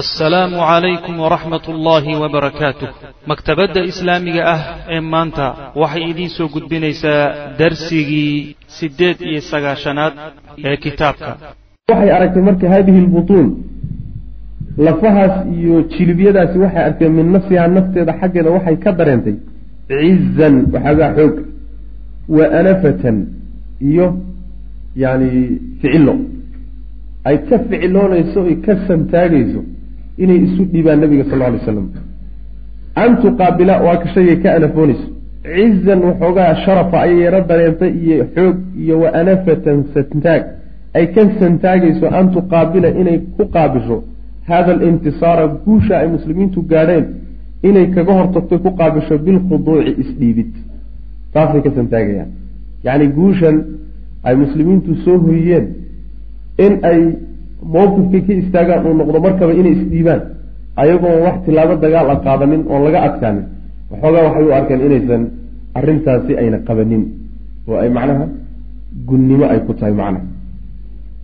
assalaamu calaykum waraxmat ullaahi wabarakaatuh maktabadda islaamiga ah ee maanta waxay idiin soo gudbinaysaa darsigii siddeed iyo sagaashanaad ee kitaabka. Waxay aragtay marka haadihi lbutuun lafahaas iyo jilibyadaasi waxay arkeen min nafsihaa nafteeda xaggeeda waxay ka dareentay cizan waxaagaa xoog wa anafatan iyo yani ficilo ay ka ficiloonayso ay ka santaagayso inay isu dhiibaan nabiga sal alay slam an tuqaabila waa ka ka anafoonayso cizan waxoogaa sharafa ayay yaro dareentay iyo xoog iyo wa anafatan santaag ay ka santaagayso an tuqaabila inay ku qaabisho hada alintisaara guusha ay muslimiintu gaadheen inay kaga hortagto ku qaabisho bilkhuduuci isdhiibid. Taasay ka santaagayaan. Yacni guushan ay muslimiintu soo hoyiyeen in ay mowqifkay ka istaagaan uu noqdo markaba inay isdhiibaan ayagoon wax tilaabo dagaal a qaadanin oon laga adkaanin. Waxoogaa waxay u arkeen inaysan arrintaasi ayna qabanin oo ay macnaha gunnimo ay ku tahay macnaha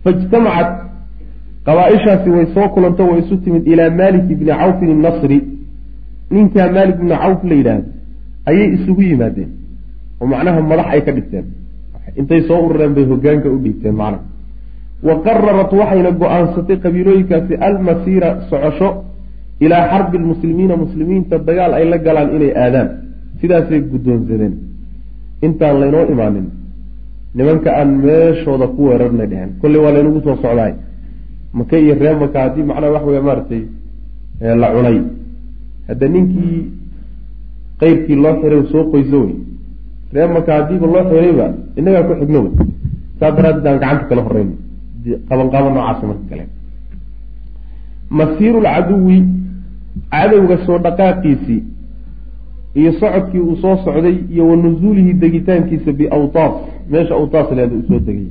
faijtamacat qabaa-ishaasi way soo kulanto way isu timid ilaa malik ibni cawfin innasri ninkaa maalik ibni cawf la yidhaahdo ayay isugu yimaadeen oo macnaha madax ay ka dhigteen. Intay soo urureen bay hogaanka u dhiibteen macnaha wa qararat waxayna go'aansatay qabiilooyinkaasi almasiira socosho ilaa xarbi lmuslimiina muslimiinta dagaal ay la galaan inay aadaan. Sidaasay guddoonsadeen. Intaan laynoo imaanin. Nimanka aan meeshooda ku weerarnay dheheen kolley waa laynagu soo socdaay maka iyo ree maka haddii macnaha wax weya maaragtay la cunay. Hadda ninkii qeyrkii loo xiray soo qoyso wey. Ree maka haddiiba loo xirayba innagaa ku xigno wey. Saas daraaddeed aan gacanta kala horeyno qabanqaabo noocaasa marka kale. Masiiru lcaduwi cadowga soo dhaqaaqiisii iyo socodkii uu soo socday iyo wa nusuulihi degitaankiisa biawtaas meesha awtaas leeda uu soo degay.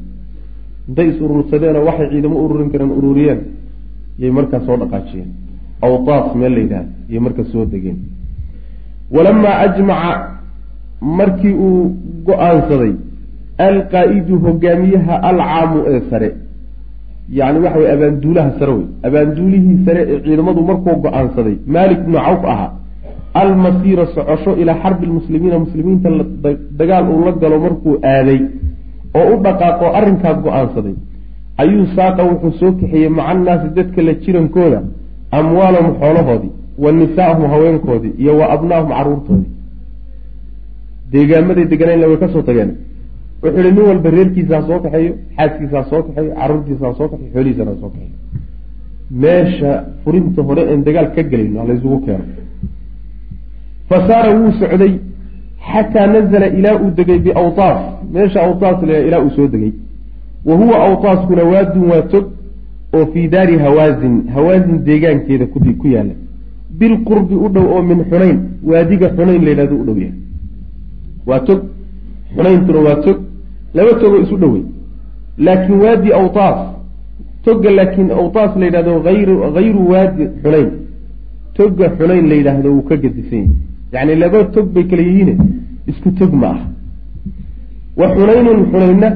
Intay is urursadeenoo waxay ciidamo ururin kareen ururiyeen yay markaa soo dhaqaajiyeen. Awtaas meel la yidhahda yay markaa soo degeen. Walamaa ajmaca markii uu go'aansaday alqaa-idu hogaamiyaha alcaamu ee sare yacni waxa abaanduulaha sare wey abaanduulihii sare ee ciidamadu markuu go'aansaday maalik ibnu cawf ahaa almasiira socosho ilaa xarbi lmuslimiina muslimiinta dagaal uu la galo markuu aaday oo u dhaqaaqo arrinkaas go'aansaday ayuu saaqa wuxuu soo kaxeeyey maca annaasi dadka la jirankooda amwaalahum xoolahoodii wa nisaahum haweenkoodii iyo wa abnaahum caruurtoodii. Deegaamaday deganayna way ka soo tageen wuxuu ihi nin walba reerkiisaa soo kaxeeyo xaaskiisaa soo kaxeeyo caruurtiisaa soo kaxeyo xoolihiisana soo kaxeeyo. Meesha furinta hore een dagaal ka gelin ha laysugu keeno. Fa saara wuu socday xataa nazala ilaa uu degay biawtaas meesha awtaas la ilaa uu soo degay. Wa huwa awtaaskuna waadun waa tog oo fii daari hawaasin hawaasin deegaankeeda ku yaalla bilqurbi u dhow oo min xunayn waadiga xunayn la yidhahdo u dhow yahay. Waa tog xunayntuna waa tog laba togoo isu dhowey laakiin waadi awtaas toga laakiin awtaas la yidhahdo ayru hayru waadi xunayn. Toga xunayn la yidhaahdo wuu ka gedisan yahay yacni laba tog bay kala yihiine. Isku tog ma ah wa xunaynun xunaynna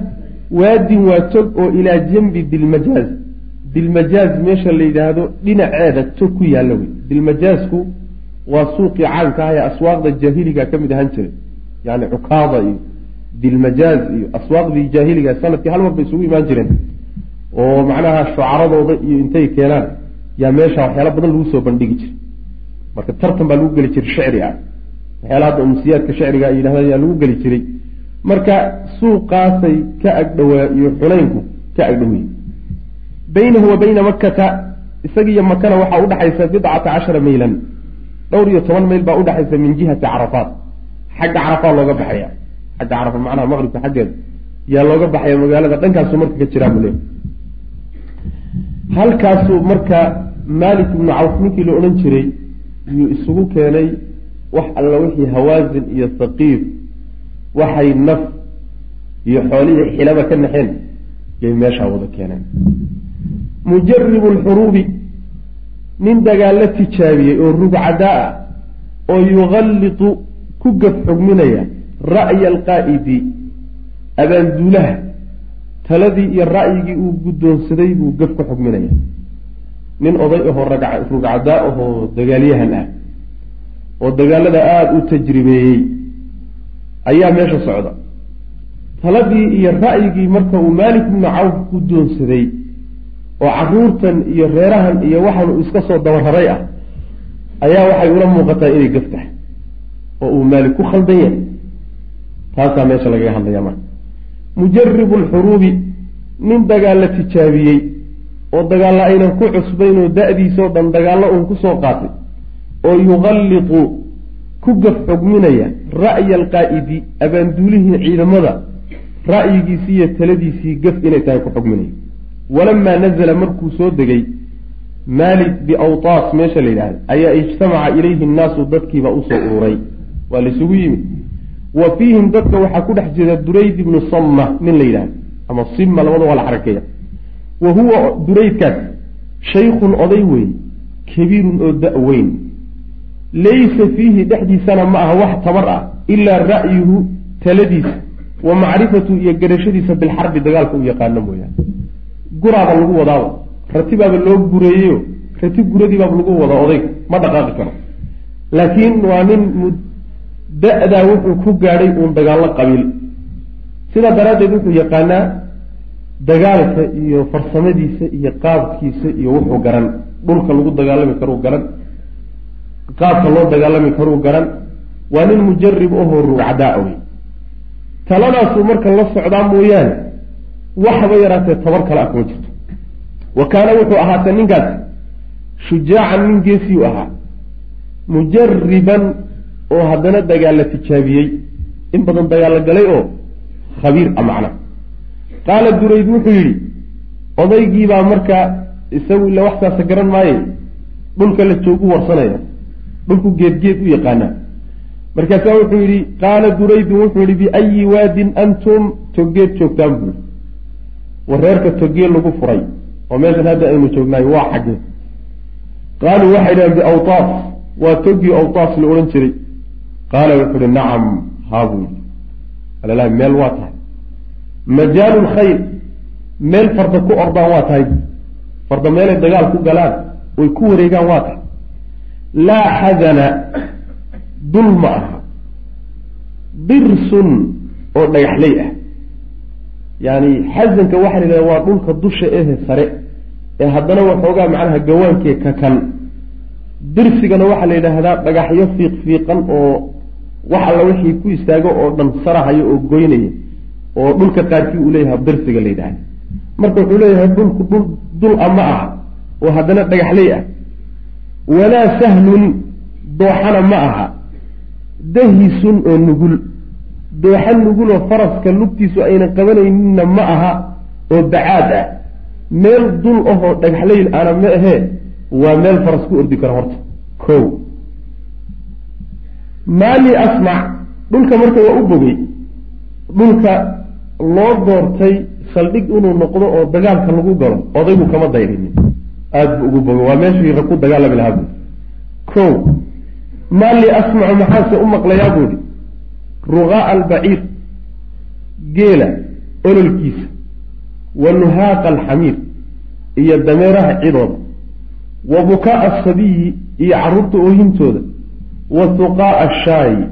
waadin waa tog oo ilaa janbi dilmajaaz dilmajaaz meesha la yidhaahdo dhinaceeda tog ku yaalla wey. Dilmajaazku waa suuqii caanka ah ee aswaaqda jaahiliga ka mid ahaan jiray. Yani cukaada iyo dilmajaaz iyo aswaaqdii jaahiliga sannadkii hal mar bay isugu imaan jireen oo macnaha shucaradooda iyo intay keenaan yaa meesha waxyaala badan lagu soo bandhigi jiray. Marka tartan baa lagu geli jiray shicri ah. Waxyaala hadda umsiyaadka shicriga ay yidhahda yaa lagu geli jiray. Marka suuqaasay ka agdhowaa iyo xunaynku ka agdhowey baynahu wa bayna makkata isagiiyo makana waxaa udhaxaysa bidcata cashara maylan dhowr iyo toban mayl baa udhaxaysa min jihati carafaat xagga carafaat looga baxaya xagga carafa macnaha maqribka xaggeeda yaa looga baxaya magaalada dhankaasu marka ka jiraa bule. Halkaasuu marka maalik ibnu cawf ninkii la odhan jiray yuu isugu keenay wax alla wixii hawaasin iyo saqiif waxay naf iyo xoolihii xilaba ka naxeen yay meeshaa wada keeneen. Mujaribu lxuruubi nin dagaalla tijaabiyey oo rugcadaa ah oo yugallitu ku gaf xugminaya ra'ya alqaa'idi abaanduulaha taladii iyo ra'yigii uu guddoonsaday buu gaf ku xugminaya. Nin oday ahoo rugcadaa ahoo dagaalyahan ah oo dagaalada aada u tajribeeyey ayaa meesha socda. Taladii iyo ra'yigii marka uu maalik ibnu cawf ku doonsaday oo caruurtan iyo reerahan iyo waxaan uu iska soo dabararay ah ayaa waxay ula muuqataa inay gaf tahay oo uu maalik ku khaldan yahay taasaa meesha lagaga hadlaya marka. Mujaribu lxuruubi nin dagaalla tijaabiyey oo dagaalla aynan ku cusbayn oo da-diisoo dhan dagaallo uun ku soo qaatay oo yuqalliqu ku gaf xugminaya ra'ya alqaa'idi abaanduulihii ciidamada ra'yigiisii iyo taladiisii gaf inay tahay ku xugminaya. Walamaa nazala markuu soo degay maalik biawtaas meesha la yidhahda ayaa ijtamaca ilayhi nnaasu dadkiiba u soo ururay. Waa laysugu yimid wa fiihim dadka waxaa ku dhex jira durayd ibnu samma nin la yidhahda ama simma labada waa la xarakeeya wa huwa duraydkaas shaykhun oday weyn kabiirun oo da-weyn laysa fiihi dhexdiisana ma aha wax tabar ah ilaa ra'yuhu taladiisa wa macrifatu iyo garashadiisa bilxarbi dagaalka u yaqaano mooyaane. Guraaba lagu wadaaba ratibaaba loo gureeyeyo rati guradiibaaba lagu wada odayga ma dhaqaaqi karo. Laakiin waa nin da-daa wuxuu ku gaadhay uun dagaallo qabiil. Sidaa daraaddeed wuxuu yaqaanaa dagaalka iyo farsamadiisa iyo qaabkiisa iyo wuxuu garan. Dhulka lagu dagaalami karuu garan. Qaabka loo dagaalami karuu garan. Waa nin mujarib ahoo rugcadaa wey. Taladaasuu marka la socdaa mooyaane waxba yaraatee tabar kale ah kuma jirto. Wa kaana wuxuu ahaatee ninkaas shujaacan nin geesiyu ahaa. Mujariban oo haddana dagaalla tijaabiyey in badan dagaalla galay oo khabiir a macna. Qaala durayd wuxuu yidhi odaygiibaa marka isagu ila waxsaasa garan maaye? Dhulka la joogu warsanaya dhulku geedgeed u yaqaanaa. Markaasaa wuxuu yidhi qaala duraydun wuxuu yidhi biayi waadin antum togeed joogtaan buuri wareerka togee lagu furay oo meeshan hadda aynu joognaay waa xaggee qaaluu waxay dhaheen biawtaas waa togii awtaas la odhan jiray qaala wuxuu ihi nacam haa buu yidhi alalahi meel waa tahay majaalu lkhayr meel farda ku ordaan waa tahay farda meelay dagaal ku galaan oy ku wareegaan waa tahay laa xadana dul ma aha dirsun oo dhagaxley ah yani xasanka waxaa la yidhahda waa dhulka dusha ehe sare ee haddana waxoogaa macnaha gawaankee ka kan dirsigana waxaa la yidhaahdaa dhagaxyo fiiq fiiqan oo wax alla wixii ku istaago oo dhan sarahayo oo goynaya oo dhulka qaarkii uu leeyahay dirsiga la yidhahda marka wuxuu leeyahay dhulku dhul dul a ma aha oo haddana dhagaxley ah. Walaa sahlun dooxana ma aha. Dahisun oo nugul. Dooxa nuguloo faraska lugtiisu ayna qabanayninna ma aha oo bacaad ah. Meel dul ahoo dhagaxleyl ana ma ahee waa meel faras ku ordi kara horta. Ko maali asmac dhulka marka waa u bogay dhulka loo doortay saldhig inuu noqdo oo dagaalka lagu galo odaygu kama dayrinin aada bu ugu bogay waa meeshii rag ku dagaalami lahaa buui ko maali asmacu maxaase u maqlayaa buuhi ruqaa'a albaciir geela ololkiisa wa nuhaaqa alxamiir iyo dameeraha cidooda wa bukaa'a asabiyi iyo carruurta oohintooda wa huqaa'a ashaayi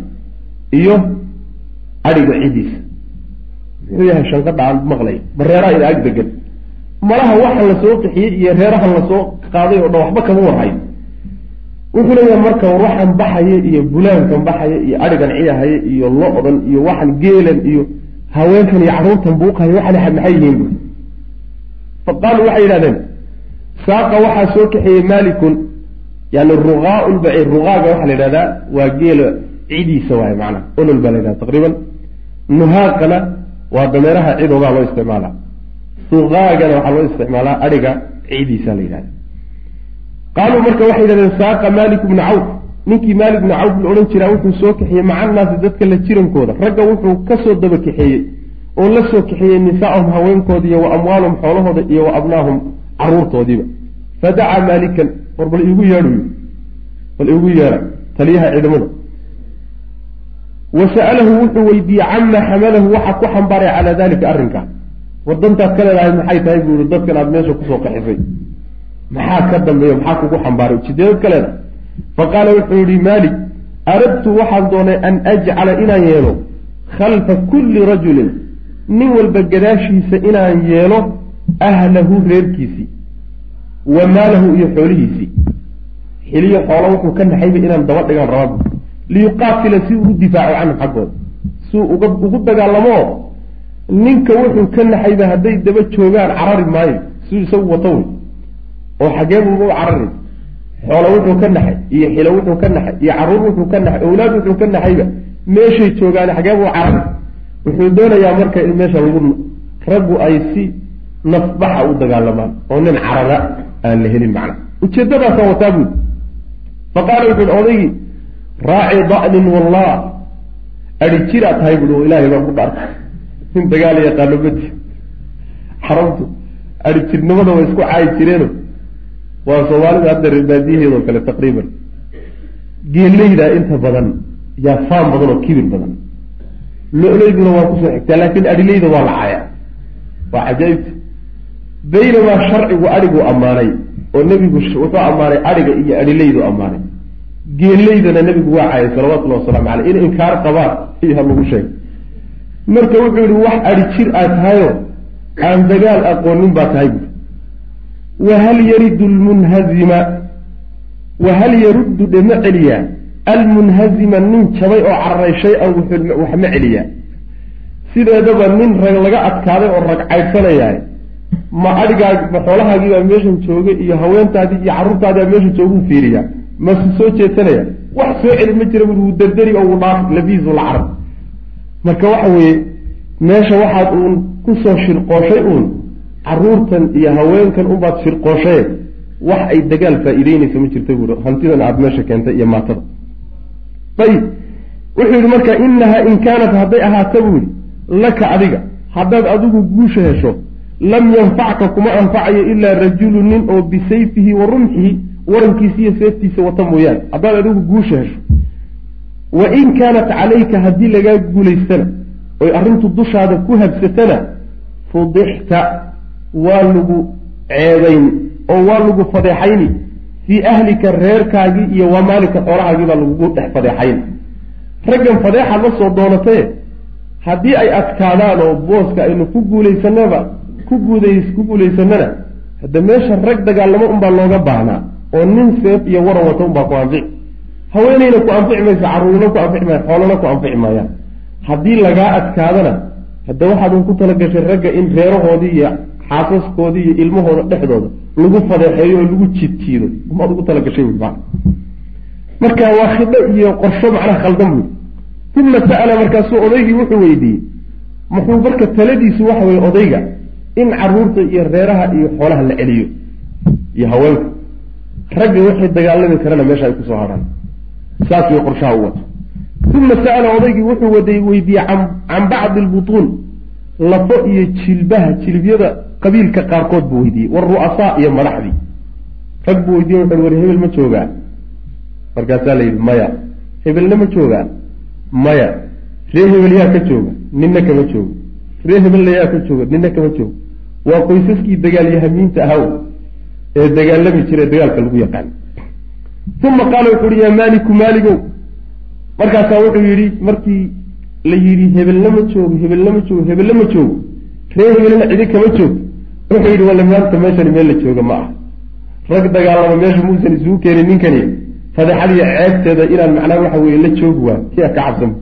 iyo adhiga cidiisa. Muxuu yahay shanqadha aan maqlay. Ma reeraha ina ag degan malaha waxaan la soo qixiyey iyo reerahan la soo qaaday oo dhan waxba kama warhayo wuxuu leeyahay marka waxan baxaya iyo bulaankan baxaya iyo adhigan ciyahaya iyo lo-dan iyo waxan geelan iyo haweenkan iyo carruurtan buuqahaya waxan maxay yihiin bu fa qaaluu waxay yidhahdeen saaqa waxaa soo kaxeeyey maalikun yani ruqaau lbaciir ruqaaga waxaa la yidhahdaa waa geela cidiisa waay macnaha olol baa la yidhahda taqriiban. Nuhaaqana waa dameeraha cidoogaa loo isticmaalaa suqaagana waxaa loo isticmaalaa adhiga cidiisa la yidhahda qaaluu marka waxay yidhahdeen saaqa maalik bnu cawf. Ninkii maalik bnu cawf la odhan jiraa wuxuu soo kaxeeyey macannaasi dadka la jirankooda. Ragga wuxuu ka soo daba kaxeeyey oo la soo kaxeeyey nisaahum haweenkooda iyo wa amwaalahum xoolahooda iyo wa abnaahum caruurtoodiiba fadacaa maalikan war bal iigu yeedhuy bal iigu yeedha taliyaha ciidamada wa sa'alahu wuxuu weydiiyey cama xamalahu waxa ku xambaaray calaa dalika arrinka war dantaad ka leedahay maxay tahay buu yihi dadkan aada meesha ku soo qaxisay maxaa ka dambeeyo maxaa kugu xambaaray ujeedadad ka leeda fa qaala wuxuu yihi maalik aradtu waxaan doonay an ajcala inaan yeelo khalfa kulli rajulin nin walba gadaashiisa inaan yeelo ahlahu reerkiisii wa maalahu iyo xoolihiisii. Xiliyo xoolo wuxuu ka naxayba inaan daba dhigaan rabaa liyuqaatila si uu u difaaco canhum xaggooda. Siuu ugu dagaalamo ninka wuxuu ka naxayba hadday daba joogaan carari maayo. Siduu isagu wato wey. Oo xageebuuba u carari. Xoolo wuxuu ka naxay iyo xilo wuxuu ka naxay iyo carruur wuxuu ka naxay owlaad wuxuu ka naxayba meeshay joogaan xageebuu carari. Wuxuu doonayaa marka in meesha lagu raggu ay si nafbaxa u dagaalamaan oo nin carara aan la helin macna. Ujeedadaasaan wataa buudi fa qaala wuxu uhi odaygii raaci da'nin wallah adi jiraa tahay buui oo ilaahay baan ku dhaartay. Nin dagaal yaqaano mati xarabtu adi jirnimada way isku caayi jireeno. Waa soomaalida hadda reerbaadiyaheedoo kale taqriiban. Geeleydaa inta badan yaa faan badan oo kibir badan. Lo-leyduna waa ku soo xigtaa laakin adhileyda waa la caaya waa cajaa'ibta baynamaa sharcigu adhigu ammaanay oo nebigu wuxuu ammaanay adhiga iyo adhileydu ammaanay. Geeleydana nebigu waa caayay salawatullahi wasalaamu caleyh in inkaar qabaan iyaa lagu sheegay marka wuxuu yihi wax adhi jir aad tahayo aan dagaal aqoonin baa tahay buui wahal yaridu lmunhazima wahal yaruddu dhe ma celiyaa? Almunhazima nin jabay oo cararay shay-an wax ma celiyaa? Sideedaba nin rag laga adkaaday oo rag caydhsanayahay ma adhigaag ma xoolahaagiibaa meeshan joogay iyo haweentaadii iyo carruurtaadiibaa meeshan jooguu fiiriyaa. Masu soo jeedsanaya wax soo celi ma jira wuu dardari oo wuu dhaaf labiisu la carab marka waxa weeye meesha waxaad uun ku soo shirqooshay uun caruurtan iyo haweenkan unbaad shirqooshaye wax ay dagaal faa-iideynaysa ma jirta buui hantidan aada meesha keentay iyo maatada. Ayib wuxuu yihi marka inaha in kaanat hadday ahaata buu yihi laka adiga haddaad adigu guusha hesho lam yanfacka kuma anfacayo ilaa rajulu nin oo bisayfihi wa rumxihi warankiisa iyo seeftiisa wata mooyaane. Haddaad adigu guusha hesho wa in kaanat calayka haddii lagaa guulaystana oy arrintu dushaada ku habsatana fudixta waa lagu ceebayn oo waa lagu fadeexayni fii ahlika reerkaagii iyo waa maalika xoolahaagii baa lagugu dhex fadeexayn raggan fadeexaad la soo doonataye haddii ay adkaadaan oo booska aynu ku guulaysanaba ku guudays ku guulaysanana hadda meesha rag dagaalamo unbaa looga baahnaa oo nin seef iyo waran wata unbaa ku anfici haweeneyna ku anfici mayso carruurna ku anfici maayo xoolana ku anfici maayaan haddii lagaa adkaadana hadda waxaad un ku talagashay ragga in reerahoodii iyo xaasaskoodii iyo ilmahooda dhexdooda lagu fadeexeeyo oo lagu jidjiido umaad ugu talagashay maa marka waa khidho iyo qorsho macnaha khaldan buy uma sa'ala markaasuu odaygii wuxuu weydiiyey. Muxuu marka taladiisu waxa weye odayga in carruurta iyo reeraha iyo xoolaha la celiyo iyo haweenka. Ragga waxay dagaalami karana meesha ay ku soo hadhaan saas way qorshaha u wato uma sa'ala odaygii wuxuu wada weydiiyey can bacdi albutuun. Lafo iyo jilbaha jilbyada qabiilka qaarkood buu weydiiyey. Waru'asaa iyo madaxdii. Rag buu weydiiyey wuxu war hebel ma joogaa markaasaa la yidhi maya hebelna ma joogaa maya ree hebel yaa ka jooga nina kama joogo ree hebelna yaa ka jooga nina kama joogo waa qoysaskii dagaalyahamiinta ahaw ee dagaalami jira dagaalka lagu yaqaan. Uma qaala wuxu uhi yaa maaliku maaligow? Markaasaa wuxuu yidhi markii la yidhi hebelna ma joogo hebelna ma joogo hebelna ma joogo ree hebelna cidi kama joogto wuxuu yidhi walla maanta meeshani meel la jooga ma ah rag dagaalama meesha muusan isugu keenin ninkani. Fadeexadiiyo ceebteeda inaan macnaha waxa weye la joogi waa siyaa ka cabsan.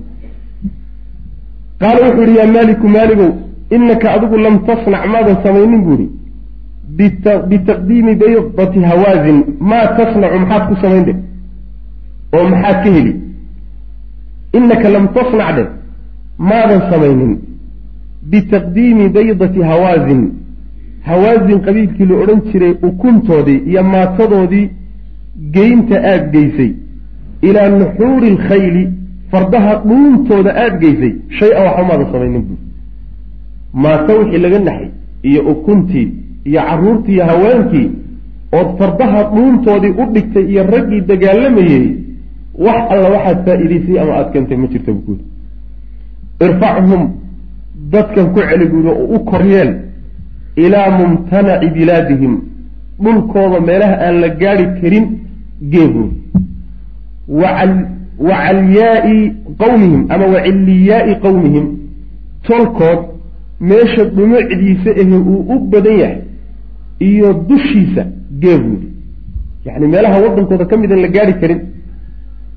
Qaala wuxuu yihi yaa maaliku maaligow inaka adigu lam tasnac maadan samaynin buu ihi bitaqdiimi baydati hawaazin maa tasnacu maxaad ku samayn dhe oo maxaad ka heli? Inaka lam tasnac dhe maadan samaynin. Bitaqdiimi baydati hawaazin hawaazin qabiilkii la odhan jiray ukuntoodii iyo maatadoodii geynta aada geysay. Ilaa nuxuuri alkhayli fardaha dhuuntooda aada geysay shay-a waxba maadan samaynin buuri maata wixii laga naxay iyo ukuntii iyo carruurtii iyo haweenkii ood fardaha dhuuntoodii u dhigtay iyo raggii dagaalamayey wax alla waxaad faa-iidaysay ama aada keentay ma jirta buu kuuri irfachum dadkan ku celi buuri oo u koryeel ilaa mumtanaci bilaadihim dhulkooda meelaha aan la gaari karin geebuud wa calyaai qawmihim ama wa cilliyaai qowmihim tolkood meesha dhumucdiisa ahe uu u badan yahay iyo dushiisa geebuud. Yacni meelaha waddankooda ka mid aan la gaari karin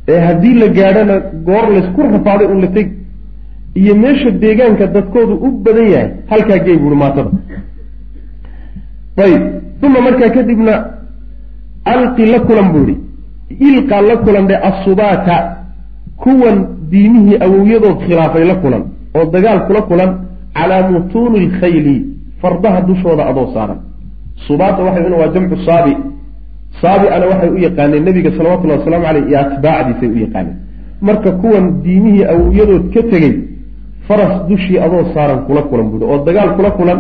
ee haddii la gaadhona goor laysku rafaaday un la tegi iyo meesha deegaanka dadkoodu u badan yahay halkaa gey buuhi maatada. Ayib. Uma markaa kadibna alqi la kulan buuhi ilqaa la kulan dhe assubaata kuwan diimihii awowyadood khilaafay la kulan oo dagaal kula kulan calaa mutuuni lkhayli fardaha dushooda adoo saaran. Subaata waxay waa jamcu saabi. Saabi-ana waxay u yaqaaneen nebiga salawatullahi wasalaamu caleyh iyo atbaacdiisay u yaqaaneen. Marka kuwan diimihii awowyadood ka tegey faras dushii adoo saaran kula kulan buuhi oo dagaal kula kulan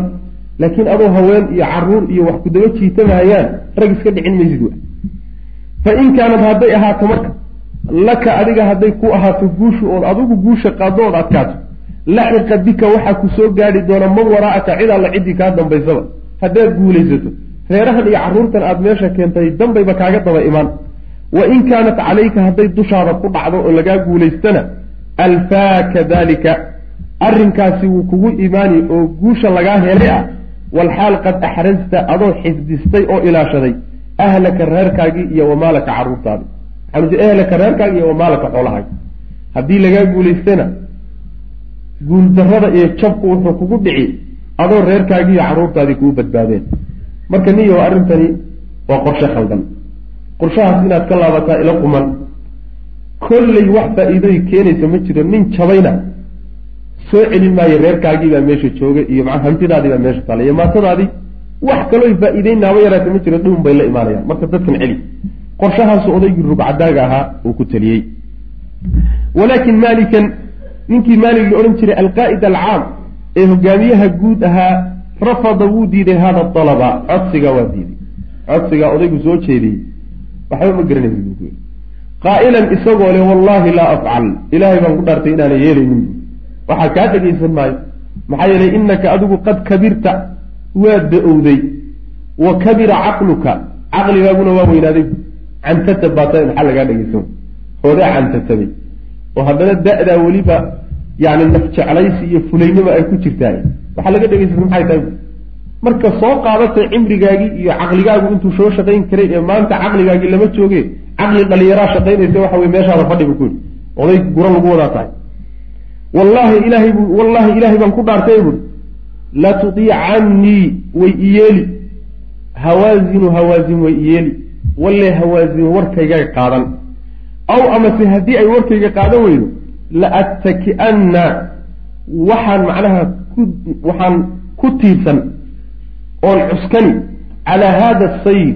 laakiin adoo haween iyo carruur iyo wax kudaba jiitamahayaan rag iska dhicin maysid wa. Fa in kaanad hadday ahaato marka laka adiga hadday ku ahaato guushu ood adigu guusha qaado ood adkaato laxiqa bika waxaa ku soo gaadhi doona man waraa'aka cid alla ciddii kaa dambaysaba. Haddaad guulaysato reerahan iyo carruurtan aada meesha keentay dambayba kaaga daba imaan. Wa in kaanat calayka hadday dushaada ku dhacdo oo lagaa guulaystana alfaaka dalika arrinkaasi wuu kugu imaani oo guusha lagaa helay ah. Walxaal qad axrasta adoo xifdistay oo ilaashaday ahlaka reerkaagii iyo wamaalaka caruurtaadi maxaa ehlaka reerkaagi iyo wamaalaka xoolahaagi haddii lagaa guulaystana guuldarrada iyo jabku wuxuu kugu dhici adoo reerkaagii iyo carruurtaadii kuu badbaadeen. Marka niyo arrintani waa qorshe khaldan. Qorshahaas inaad ka laabataa ila quman. Kolley wax faa-iidoy keenaysa ma jiro nin jabayna soo celin maayo reerkaagiibaa meesha jooga iyo maa hantidaadiibaa meesha taala iyo maatadaadii wax kaloo faa-iideynaaba yaraata ma jiro dhihun bay la imaanayaan. Marka dadkan celi qorshahaasu odaygii rugcadaaga ahaa uu ku taliyey. Walaakin maalikan ninkii maalig la odhan jiray alqaa'id alcaam ee hogaamiyaha guud ahaa rafada wuu diiday hada alaba codsigaa waa diiday. Codsigaa odaygu soo jeediyey. Waxba ma garanaysa buu ku yidhi. Qaa'ilan isagoo le wallahi laa afcal. Ilaahay baan ku dhaartay inaana yeelaynin waxaa kaa dhegaysan maayo. Maxaa yeelay inaka adigu qad kabirta waad da'owday. Wa kabira caqluka. Caqligaaguna waa weynaaday. Cantatab baata maxaa lagaa dhegaysan hoodaa cantatabay oo haddana da-daa weliba yani nafjeclaysi iyo fulaynimo ay ku jirtaay. Waxaa laga dhegaysan maxay tahay? Marka soo qaadatay cimrigaagii iyo caqligaagu intuu soo shaqayn karay ee maanta caqligaagii lama jooge caqli dhalinyaraa shaqaynaysa waxa wey meeshaada fadhi bu ku yidhi. Oday gura lagu wadaa tahay. Wallahi ilaahay bu wallahi ilaahay baan ku dhaartay buui latudiicannii way iyeeli hawaazinu hawaazin way iyeeli walle hawaazin warkayga qaadan aw amase haddii ay warkayga qaadan weydo la attaki'anna waxaan macnaha ku waxaan ku tiirsan oon cuskani calaa haada sayid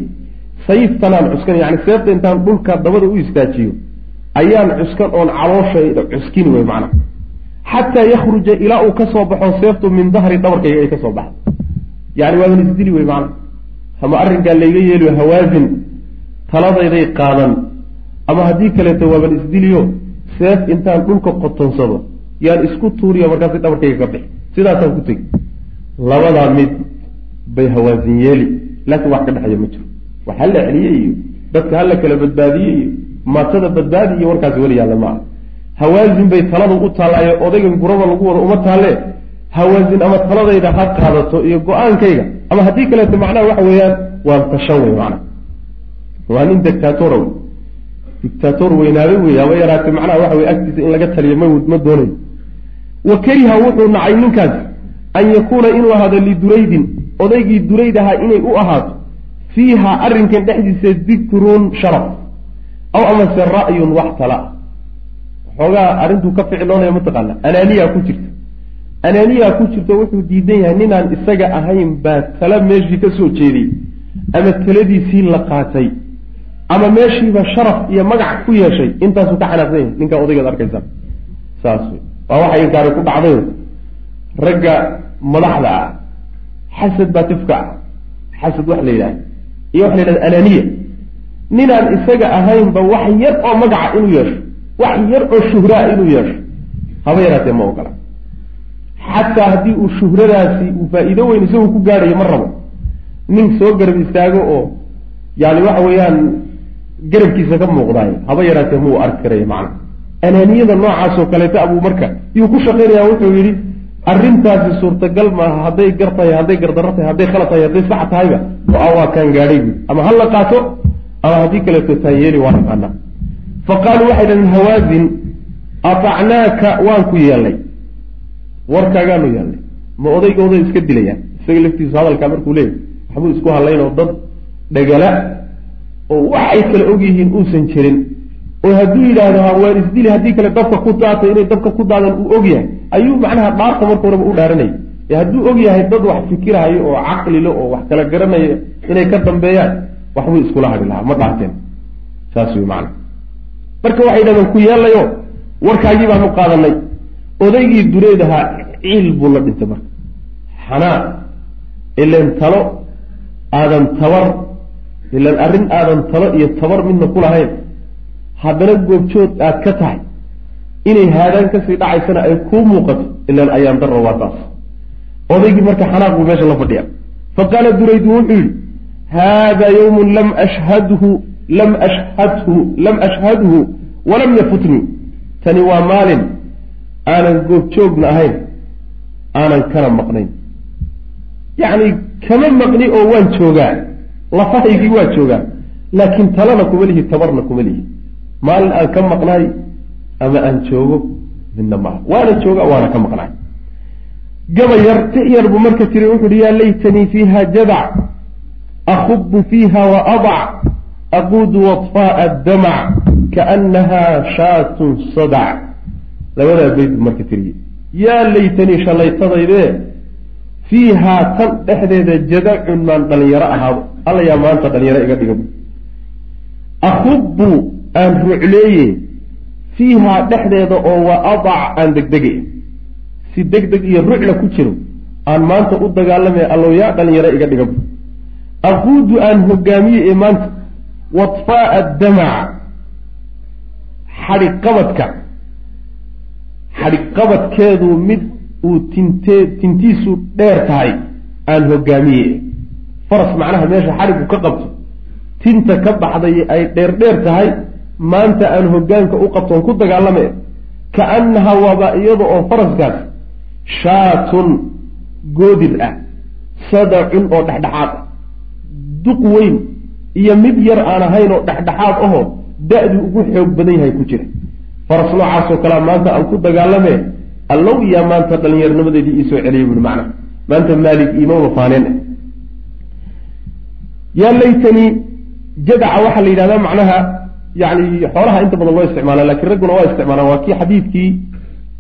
sayidtanaan cuskani yani seefta intaan dhulka dabada u istaajiyo ayaan cuskan oon calooshayda cuskini wey macnaha xataa yakruja ilaa uu ka soo baxo seeftu min dahri dhabarkayga ay ka soo baxdo. Yani waaban isdili wey macnaha ama arrinkaa layga yeeliyo hawaazin taladayday qaadan ama haddii kaleeto waaban isdiliyo seef intaan dhulka qotonsado yaan isku tuuriyo markaasi dhabarkayga ka bixi. Sidaasaan ku tegi. Labadaa mid bay hawaazin yeeli laakiin wax ka dhexeeya ma jiro. Wax hala celiyey iyo dadka hala kala badbaadiyey iyo maatada badbaadi iyo warkaasi weli yaalla ma ah hawaazin bay taladu u taallaayo odaygan gurada lagu wado uma taalle. Hawaazin ama taladayda ha qaadato iyo go'aankayga. Ama haddii kaleeto macnaha waxa weeyaan waan tashan wey macnaha waa nin dictatora wey dictator weynaaday wey haba yaraatee macnaha waxa wey agtiisa in laga taliyo ma ma doonayo. Wa kariha wuxuu nacay ninkaasi an yakuuna inuu ahaado liduraydin odaygii durayd ahaa inay u ahaato fiiha arrinkan dhexdiisa dikrun sharaf aw amase ra'yun wax tala. Xoogaa arrintuu ka ficloonaya mataqaana anaaniyaa ku jirta. Anaaniyaa ku jirto wuxuu diidan yahay ninaan isaga ahayn baa tala meeshii ka soo jeediyey ama taladiisii la qaatay ama meeshiiba sharaf iyo magac ku yeeshay intaasuu ka xanaaqsan yahay ninkaa odaygaad arkaysaa saas waa waxay inkaari ku dhacdayo ragga madaxda ah xasad baa tifka ah. Xasad wax la yidhaha iyo waxa la yidhahda anaaniya. Ninaan isaga ahaynba wax yar oo magaca inuu yeesho. Wax yar oo shuhraa inuu yeesho. Haba yaraatee ma ogola xataa haddii uu shuhradaasi uu faa-iido weyn isagu ku gaadhayo ma rabo. Nin soo garab istaago oo yani waxa weeyaan garabkiisa ka muuqdaay haba yaraatee muu arki karaya macna. Anaaniyada noocaasoo kaleeta abuu marka yuu ku shaqaynaya wuxuu yidhi arrintaasi suurtagal maaha hadday gar tahay hadday gardarro tahay hadday khalad tahay hadday sax tahayba go'aan waa kaan gaadhay buui ama ha la qaato ama haddii kaleeto taa yeeli waa naqaanaa fa qaaluu waxay dhaheen hawaazin atacnaaka waan ku yeelnay warkaagaanu yeelnay ma odaygooday iska dilayaan. Isaga laftiisu hadalkaa markuu leeyahy waxbuu isku hadlaynoo dad dhagala oo waxay kale ogyihiin uusan jirin oo hadduu yidhaahdo waan isdili haddii kale dabka ku daatay inay dabka ku daadan uu ogyahay ayuu macnaha dhaarta marka horeba u dhaaranayay. Ee hadduu ogyahay dad wax fikirahayo oo caqlilo oo wax kala garanaya inay ka dambeeyaan waxbuu iskula hadhi lahaa ma dhaarteen. Saas wey macana marka waxay dhahdeen ku yeelayo warkaagii baanu qaadanay odaygii dureed ahaa ciil buu la dhintay marka. Xanaa ilan talo aadan tabar ilan arrin aadan talo iyo tabar midna ku lahayn haddana goobjood aad ka tahay inay haadaan ka sii dhacaysana ay kuu muuqato ilaan ayaan darra waa taas odaygii marka xanaaq buu meesha la fadhiya fa qaala duraydu wuxuu yihi haada yawmun lam ashhadhu lam ashhadhu lam ashhadhu walam yafutnii tani waa maalin aanan goobjoogna ahayn aanan kana maqnayn. Yacni kama maqni oo waan joogaa lafahaygii waa joogaa laakiin talana kuma lihi tabarna kuma lihi maalin aan ka maqnaay ama aan joogo midna maaha waana jooga waana ka maqnaay. Gabayar tiyar buu marka tiri wuxu uhi yaa laytanii fiiha jadac akubu fiiha wa adac aquudu waطfaaa damac kaanaha shaatun sadac. Labadaa bayd buu marka tiriye. Yaa laytanii shallaytadaydee fiihaa tan dhexdeeda jadacun maan dhalinyaro ahaado. Alla yaa maanta dhalinyaro iga dhiga akubu aan rucleeye fiihaa dhexdeeda oo wa adac aan degdege si deg deg iyo rucla ku jiro aan maanta u dagaalamaya allow yaa dhalinyaro iga dhiga aquudu aan hogaamiye ee maanta wadfaaa damaca xadhiqabadka xadhiqabadkeedu mid uu tintee tintiisu dheer tahay aan hogaamiye. Faras macnaha meesha xadhigu ka qabto. Tinta ka baxday ay dheer dheer tahay maanta aan hogaanka u qabtoon ku dagaalame. Kaannaha waaba iyada oo faraskaas shaatun goodir ah sadacun oo dhexdhexaad ah. Duq weyn iyo mid yar aan ahayn oo dhexdhexaad ahoo da-du ugu xoog badan yahay ku jira. Faras noocaasoo kalea maanta aan ku dagaalame allow iyaa maanta dhallinyarnimadeedii iisoo celiyay buui macna. Maanta maalik iimama faaneen yaa laytanii jadaca waxaa la yidhahdaa macnaha yani xoolaha inta badan loo isticmaala laakiin ragguna waa isticmaalaan waa kii xadiidkii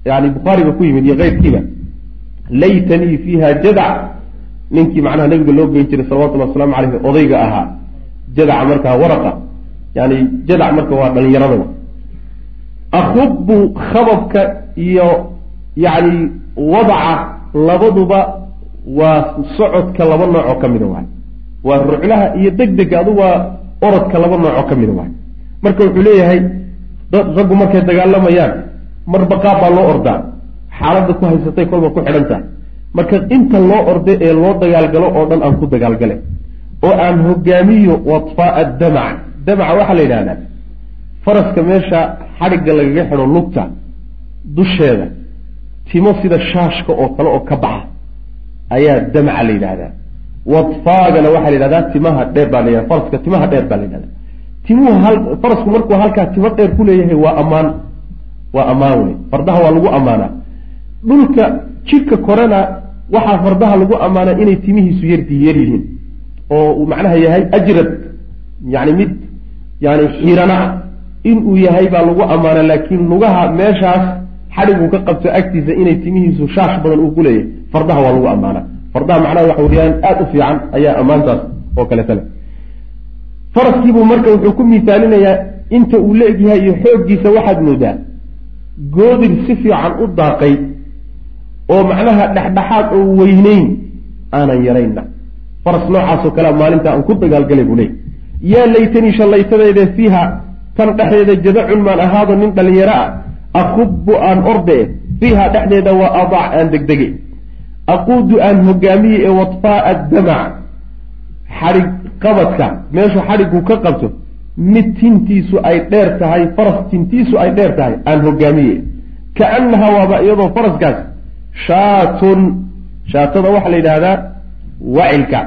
yani bukhaariga ku yimid iyo keyrkiiba laytanii fiiha jadac ninkii macnaha nabiga loo geyn jiray salawatullhi wasalaamu caleyhi odayga ahaa. Jadaca markaa waraqa. Yani jadac marka waa dhalinyarada. Akubu khababka iyo yani wadaca labaduba waa socodka laba nooc oo ka mida waay. Waa ruclaha iyo deg dega adu waa orodka laba nooc oo ka mida waay. Marka wuxuu leeyahay raggu markay dagaalamayaan marba qaab baa loo ordaa. Xaaladda ku haysatay kolba ku xidhan tahay. Marka inta loo orde ee loo dagaalgalo oo dhan aan ku dagaalgale oo aan hogaamiyo wadfaaa damac. Damaca waxaa la yidhahdaa faraska meesha xadhigga lagaga xidho lugta dusheeda timo sida shaashka oo kale oo ka baxa? Ayaa damaca la yidhahdaa wadfaagana waxaa la yidhahdaa timaha dheer baa la yidhahda faraska timaha dheer baa la yidhahdaa timuhu hal farasku markuu halkaa timo dheer ku leeyahay waa ammaan. Waa ammaan wey. Fardaha waa lagu ammaanaa. Dhulka jidhka korena waxaa fardaha lagu ammaanaa inay timihiisu yardi yar yihiin. Oo uu macnaha yahay ajrad yani mid yani xiirana. Inuu yahay baa lagu ammaanaa laakiin lugaha meeshaas xadhiguu ka qabto agtiisa inay timihiisu shaash badan uu ku leeyahay. Fardaha waa lagu ammaanaa fardaha macnaha waxa weyaan aada u fiican ayaa ammaantaas oo kaleeta le faraskiibuu marka wuxuu ku misaalinayaa inta uu la-egyahay iyo xooggiisa waxaad moodaa. Goodir si fiican u daaqay oo macnaha dhexdhexaad oo weyneyn aanan yaraynna faras noocaasoo kalea maalinta aan ku dagaalgalay buu leey yaa laytanii shallaytadeede fiiha tan dhexdeeda jadacun maan ahaado nin dhallinyaro ah akubu aan orde fiiha dhexdeeda waa adac aan degdege aquudu aan hogaamiye ee wadfaaa damac xadhig qabadka meeshu xadhiggu ka qabto mid tintiisu ay dheer tahay faras tintiisu ay dheer tahay aan hogaamiye kaannaha waaba iyadoo faraskaas shaatun shaatada waxaa la yidhahdaa wacilka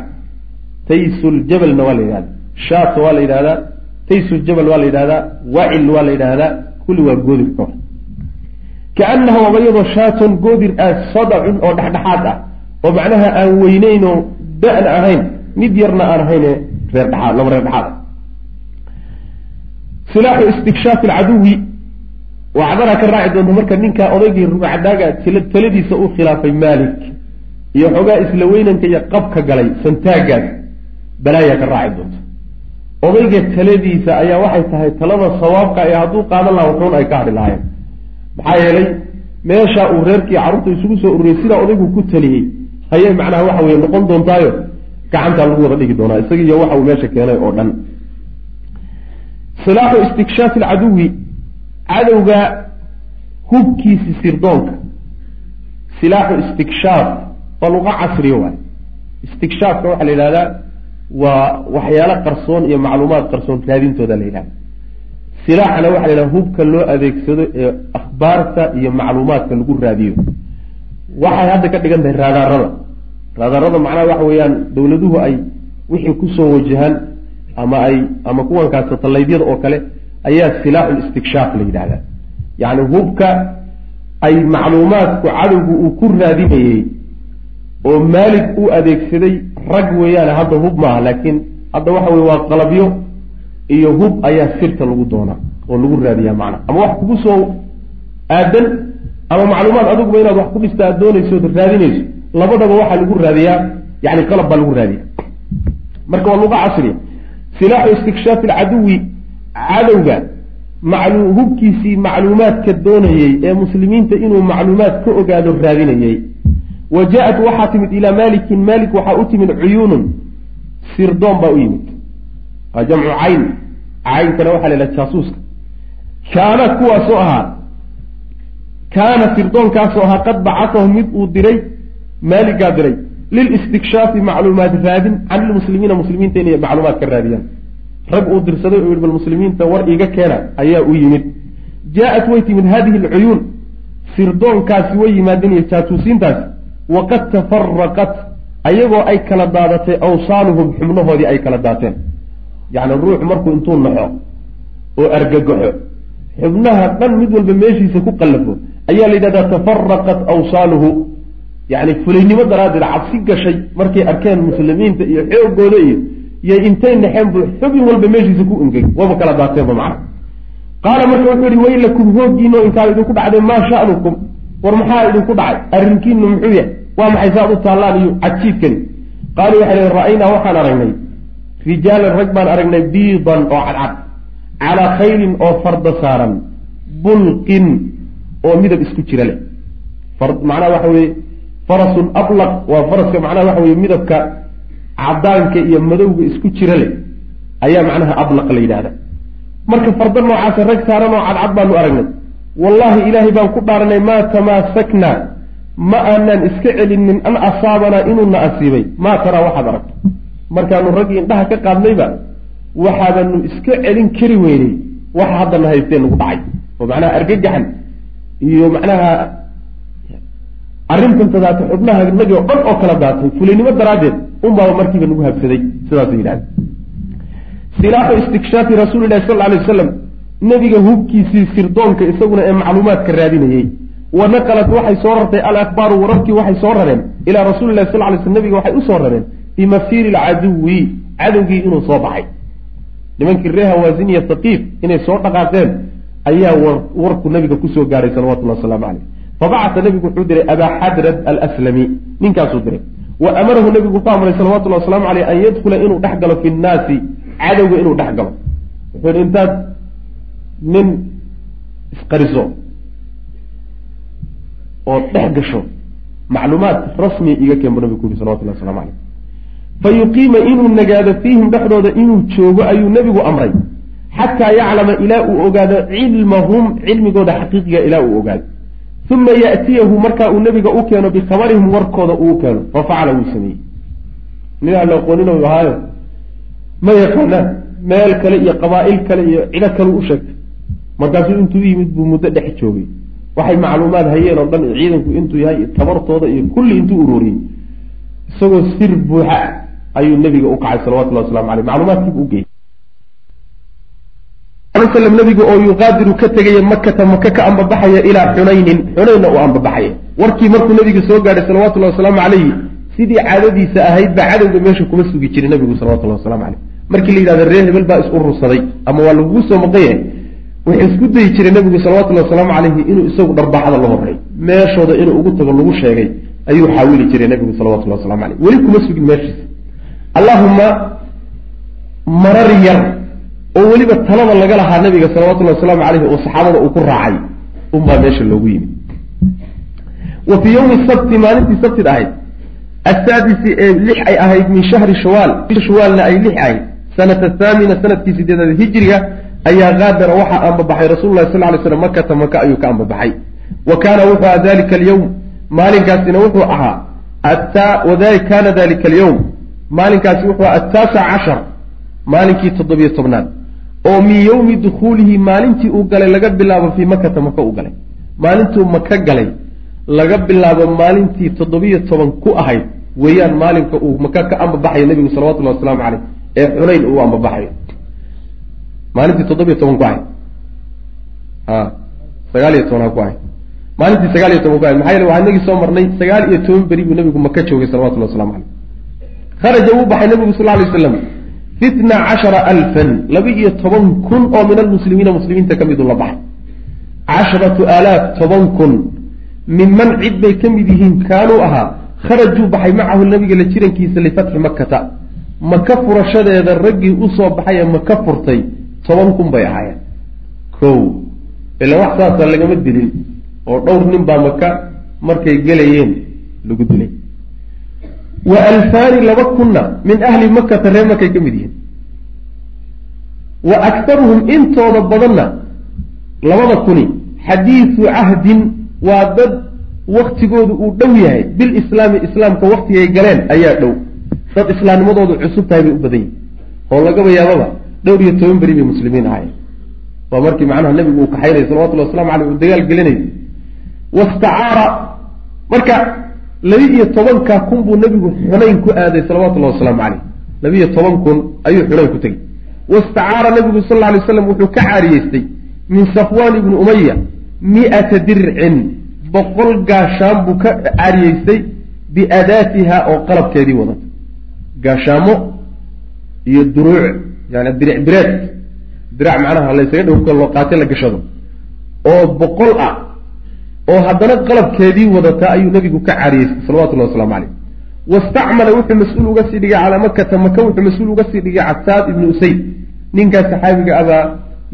taysuljabalna waa la yidhahda shaata waa la yidhahdaa taysuljabal waa la yidhahdaa wacil waa la yidhahdaa kulli waa goodirka kaanaha waaba iyadoo shaatun goodir ah sadacun oo dhexdhexaad ah oo macnaha aan weyneyn oo da-na ahayn mid yarna aan ahayne reer dhexaad laba reer dhexaad silaaxu istikshaaf alcaduwi wacdana ka raaci doonta marka ninkaa odaygii rugcadaaga taladiisa uu khilaafay maalik iyo xoogaa isla weynanka iyo qabka galay santaagaas balaayaa ka raaci doonta odayga taladiisa ayaa waxay tahay talada sawaabka ee hadduu qaadan laha wuxuun ay ka hadhi lahaayeen maxaa yeelay meesha uu reerkii carruurta isugu soo ururiyey sidaa odaygu ku taliyey hayay macnaha waxa weye noqon doontaayo gacantaa lagu wada dhigi doonaa isagiiyo waxa uu meesha keenay oo dhan. Silaaxu istikshaaf alcaduwi cadowga hubkiisi sirdoonka. Silaaxu istikshaaf waa luqa casriya waay. Istikshaafka waxaa la yidhahdaa waa waxyaalo qarsoon iyo macluumaad qarsoon raadintooda la yidhahda silaaxana waxa la yidhaha hubka loo adeegsado ee akhbaarta iyo macluumaadka lagu raadiyo. Waxay hadda ka dhigan tahay raadaarada raadaarada macnaha waxa weeyaan dowladuhu ay wixii ku soo wajahaan ama ay ama kuwankaas satallaydyada oo kale ayaa silaaxu listikshaaf la yidhahdaa yacni hubka ay macluumaadku cadowgu uu ku raadinayey oo maalig u adeegsaday rag weeyaane hadda hub maaha laakiin hadda waxa weye waa qalabyo iyo hub ayaa sirta lagu doonaa oo lagu raadiyaa macna ama wax kugu soo aadan ama macluumaad adiguba inaad wax ku dhista aad doonayso ood raadinayso. Labadaba waxaa lagu raadiyaa yani qalab baa lagu raadiya marka waa luqa casriya silaaxu istikshaaf alcaduwi cadowga maclu hubkiisii macluumaadka doonayey ee muslimiinta inuu macluumaad ka ogaado raadinayey wa jaa-at waxaa timid ilaa maalikin maalik waxaa u timid cuyuunun sirdoon baa u yimid. Waa jamcu cayn. Caynkana waxaa la yidhaha jaasuuska. Kaana kuwaasoo ahaa kaana sirdoonkaasoo ahaa qad bacatahu mid uu diray maaligaa diray. Lilistikshaaf macluumaad raadin can ilmuslimiina muslimiinta inay macluumaad ka raadiyaan. Rag uu dirsaday oo yihi bal muslimiinta war iga keena ayaa u yimid. Jaa-at way timid hadihi alcuyuun sirdoonkaasi way yimaadeen iyo jaatuusiintaasi waqad tafaraqat ayagoo ay kala daadatay awsaaluhum xubnahoodii ay kala daateen. Yacni ruux markuu intuu naxo oo argagaxo xubnaha dhan mid walba meeshiisa ku qallafo ayaa la yidhahdaa tafaraqat awsaaluhu. Yacni fulaynimo daraaddeed cabsi gashay markay arkeen muslimiinta iyo xoogooda iyo iyo intay naxeen buu xubin walba meeshiisa ku ingeg waba kala daateenba macna qaala marka wuxuu yihi waylakum hooggiino inkaa idinku dhacday maa sha'nukum? War maxaa idinku dhacay? Arrinkiinu muxuu yahay waa maxay saad u taallaan iyo cajiibkani qaaluu waxay lehi ra'aynaa waxaan aragnay rijaalan rag baan aragnay biidan oo cadcad calaa khayrin oo farda saaran bulqin oo midab isku jira leh. Macnaha waxa weye farasun ablaq waa faraska macnaha waxa weye midabka cadaanka iyo madowga isku jira leh ayaa macnaha ablaq la yidhahda marka farda noocaasa rag saaran oo cadcad baanu aragnay. Wallaahi ilaahay baan ku dhaaranay maa tamaasaknaa ma aanaan iska celinin an asaabanaa inuuna asiibay. Maa taraa waxaad aragto. Markaanu raggii indhaha ka qaadnayba waxaadanu iska celin kari weynay waxa haddana haystee nagu dhacay. Oo macnaha argagaxan iyo macnaha arrintan tadaata xubnaha nagi oo dhan oo kala daatay fulinimo daraaddeed unbaaba markiiba nagu habsaday sidaasuu yidhahda silaaxu istikshaafi rasuulilahi sal alay wasalam nebiga hubkiisii sirdoonka isaguna ee macluumaadka raadinayey wa naqalat waxay soo rartay alakbaaru wararkii waxay soo rareen ilaa rasuulilahi sal lay sl nebiga waxay u soo rareen bimasiiri alcaduwi cadowgii inuu soo baxay. Nimankii ree hawaasiniya thaqiif inay soo dhaqaaqeen ayaa warku nabiga ku soo gaaray salawatullahi wasalaamu caleyh fabacata nebigu wuxuu diray abaa xadrad alslami ninkaasuu diray. Wa amarahu nebigu ku amray salawatullahi wasalaamu caleyh an yadkhula inuu dhex galo fi nnaasi cadowga inuu dhex galo. Wuxuu yihi intaad nin isqariso oo dhex gasho macluumaad rasmi iga keen bu nabigu ku yihi salawatullahi waslamu caleyh fa yuqiima inuu nagaado fiihim dhexdooda inuu joogo ayuu nebigu amray xataa yaclama ilaa uu ogaado cilmahum cilmigooda xaqiiqiga ilaa uu ogaado uma yaatiyahu markaa uu nebiga u keeno bikhabarihim warkooda uu keeno fa facala wuu sameeyey nin la aqoonin ahaayo ma yaqaanaan meel kale iyo qabaa'il kale iyo cido kale u sheegtay markaasuu intuu yimid buu muddo dhex joogay waxay macluumaad hayeen oo dhan ciidanku intuu yahay tabartooda iyo kulli intuu uroriyey isagoo sir buuxa ayuu nebiga u kacay salawatullahi waslamu aleyh macluumaadkiibu ugeeyey slam nabiga oo yuqaadiru ka tegaya makata maka ka ambabaxaya ilaa xunaynin. Xunaynna uu ambabaxaya warkii markuu nabiga soo gaadhay salawatullahi wasalaamu calayhi sidii caadadiisa ahayd baa cadowga meesha kuma sugi jiray nabigu salawatullahi waslamu caleyh markii la yidhahdo reer hebel baa is urursaday ama waa lagugu soo maqan yahay wuxuu isku dayi jiray nabigu salawatullahi wasalaamu calayhi inuu isagu dharbaaxada la horey meeshooda inuu ugu tago lagu sheegay ayuu xaawili jiray nabigu salawatullahi waslamu caleyh weli kuma sugin meeshiisa. Allahuma marar yar oo weliba talada laga lahaa nabiga salawatullahi wasalaamu caleyhi oo saxaabada uu ku raacay unbaa meesha loogu yimi. Wa fii yowmi sabti maalintii sabtid ahayd asaadisi ee lix ay ahayd min shahri shawaal shawaalna ay lix ahayd sanata thaamina sannadkii sideedaad hijriga ayaa qaadara waxaa ambabaxay rasul lahi sal lay slam makata maka ayuu ka ambabaxay wa kaana wuxuu ahaa dalika alyowm maalinkaasina wuxuu ahaa kaana dalika alyowm maalinkaasi wuxuu ahaa ataasic cashar maalinkii toddobiyo tobnaad oo min yowmi dukhuulihi maalintii uu galay laga bilaabo fii makata maka uu galay. Maalintuu maka galay laga bilaabo maalintii toddobiyo toban ku ahayd weeyaan maalinka uu maka ka ambabaxayo nebigu salawatullahi wasalaamu caleyh ee xunayn uu ambabaxayo maalintii toddobiyo toban ku ahayd. A sagaal iyo toban ha ku ahayd. Maalintii sagaal iyo toban ku ahayd. Maxaa yele waxaa inagii soo marnay sagaal iyo toban beri buu nebigu maka joogay salawatullahi waslamu caleyh kharaja wuu baxay nebigu sal lla alay fitna cashara alfan laba-iyo toban kun oo min almuslimiina muslimiinta ka midu la baxay casharatu aalaaf toban kun minman cid bay ka mid yihiin kaanuu ahaa kharajuu baxay macahu nabiga la jirankiisa lifatxi makkata. Maka furashadeeda raggii u soo baxay ee maka furtay toban kun bay ahaayeen. Ko ila wax saasa lagama dilin oo dhowr nin baa maka markay gelayeen lagu dilay wa alfaani laba kunna min ahli makata reer makay ka mid yihiin wa aktaruhum intooda badanna labada kuni xadiisu cahdin waa dad waktigoodu uu dhow yahay bilislaami islaamka waktigay galeen ayaa dhow dad islaamnimadoodu cusub tahay bay u badan yihiin oo lagaba yaababa dhowr iyo toban beri bay muslimiin ahayen waa markii macnaha nabigu uu kaxaynay salawatullhi waslamu aleyh uu dagaal gelinay wastacaara marka laba iyo tobankaa kun buu nabigu xunayn ku aaday salawatullahi wasalaamu caleyh labiiyo toban kun ayuu xunayn ku tegey. wastacaara nabigu sal lla alay slam wuxuu ka caariyeystay min safwaan ibni umaya mi-ata dircin. boqol gaashaan buu ka caariyeystay biadaatiha oo qalabkeedii wadata. gaashaamo iyo duruuc yani diric bireed. dirac macnaha laysaga dhowrka loo qaate la gashado. oo boqol ah oo haddana qalabkeedii wadata ayuu nabigu ka caariyeystay salawatullahi waslamu caleyh wastacmala wuxuu mas'uul uga sii dhigay calaa makata maka wuxuu mas'uul uga sii dhigay cataab ibni usayd. Ninkaas saxaabiga abaa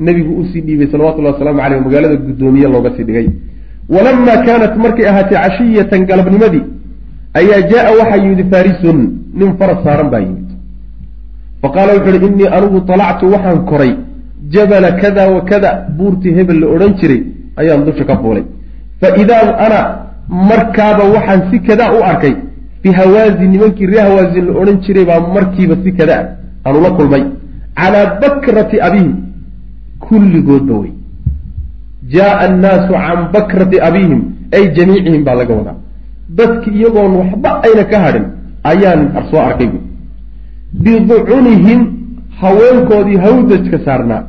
nebigu u sii dhiibay salawatullahi waslamu caleyh magaalada guddoomiye looga sii dhigay. Walama kaanat markay ahaatay cashiyatan galabnimadii ayaa jaa waxaa yimid farisun nin faras saaran baa yimid. Faqaala wuxu uhi innii anigu talactu waxaan koray jabala kada wa kada buurtii hebel la odhan jiray ayaan dusha ka fuulay fa idaa ana markaaba waxaan si kadaa u arkay bihawaazin nimankii ree hawaazin la odhan jiray baa markiiba si kadaa aanu la kulmay calaa bakrati abiihim kulligoodba wey jaaa annaasu can bakrati abiihim ay jamiicihim baa laga wadaa dadki iyagoon waxba ayna ka hadhin ayaan soo arkay bu biducunihim haweenkoodii hawdajka saarnaa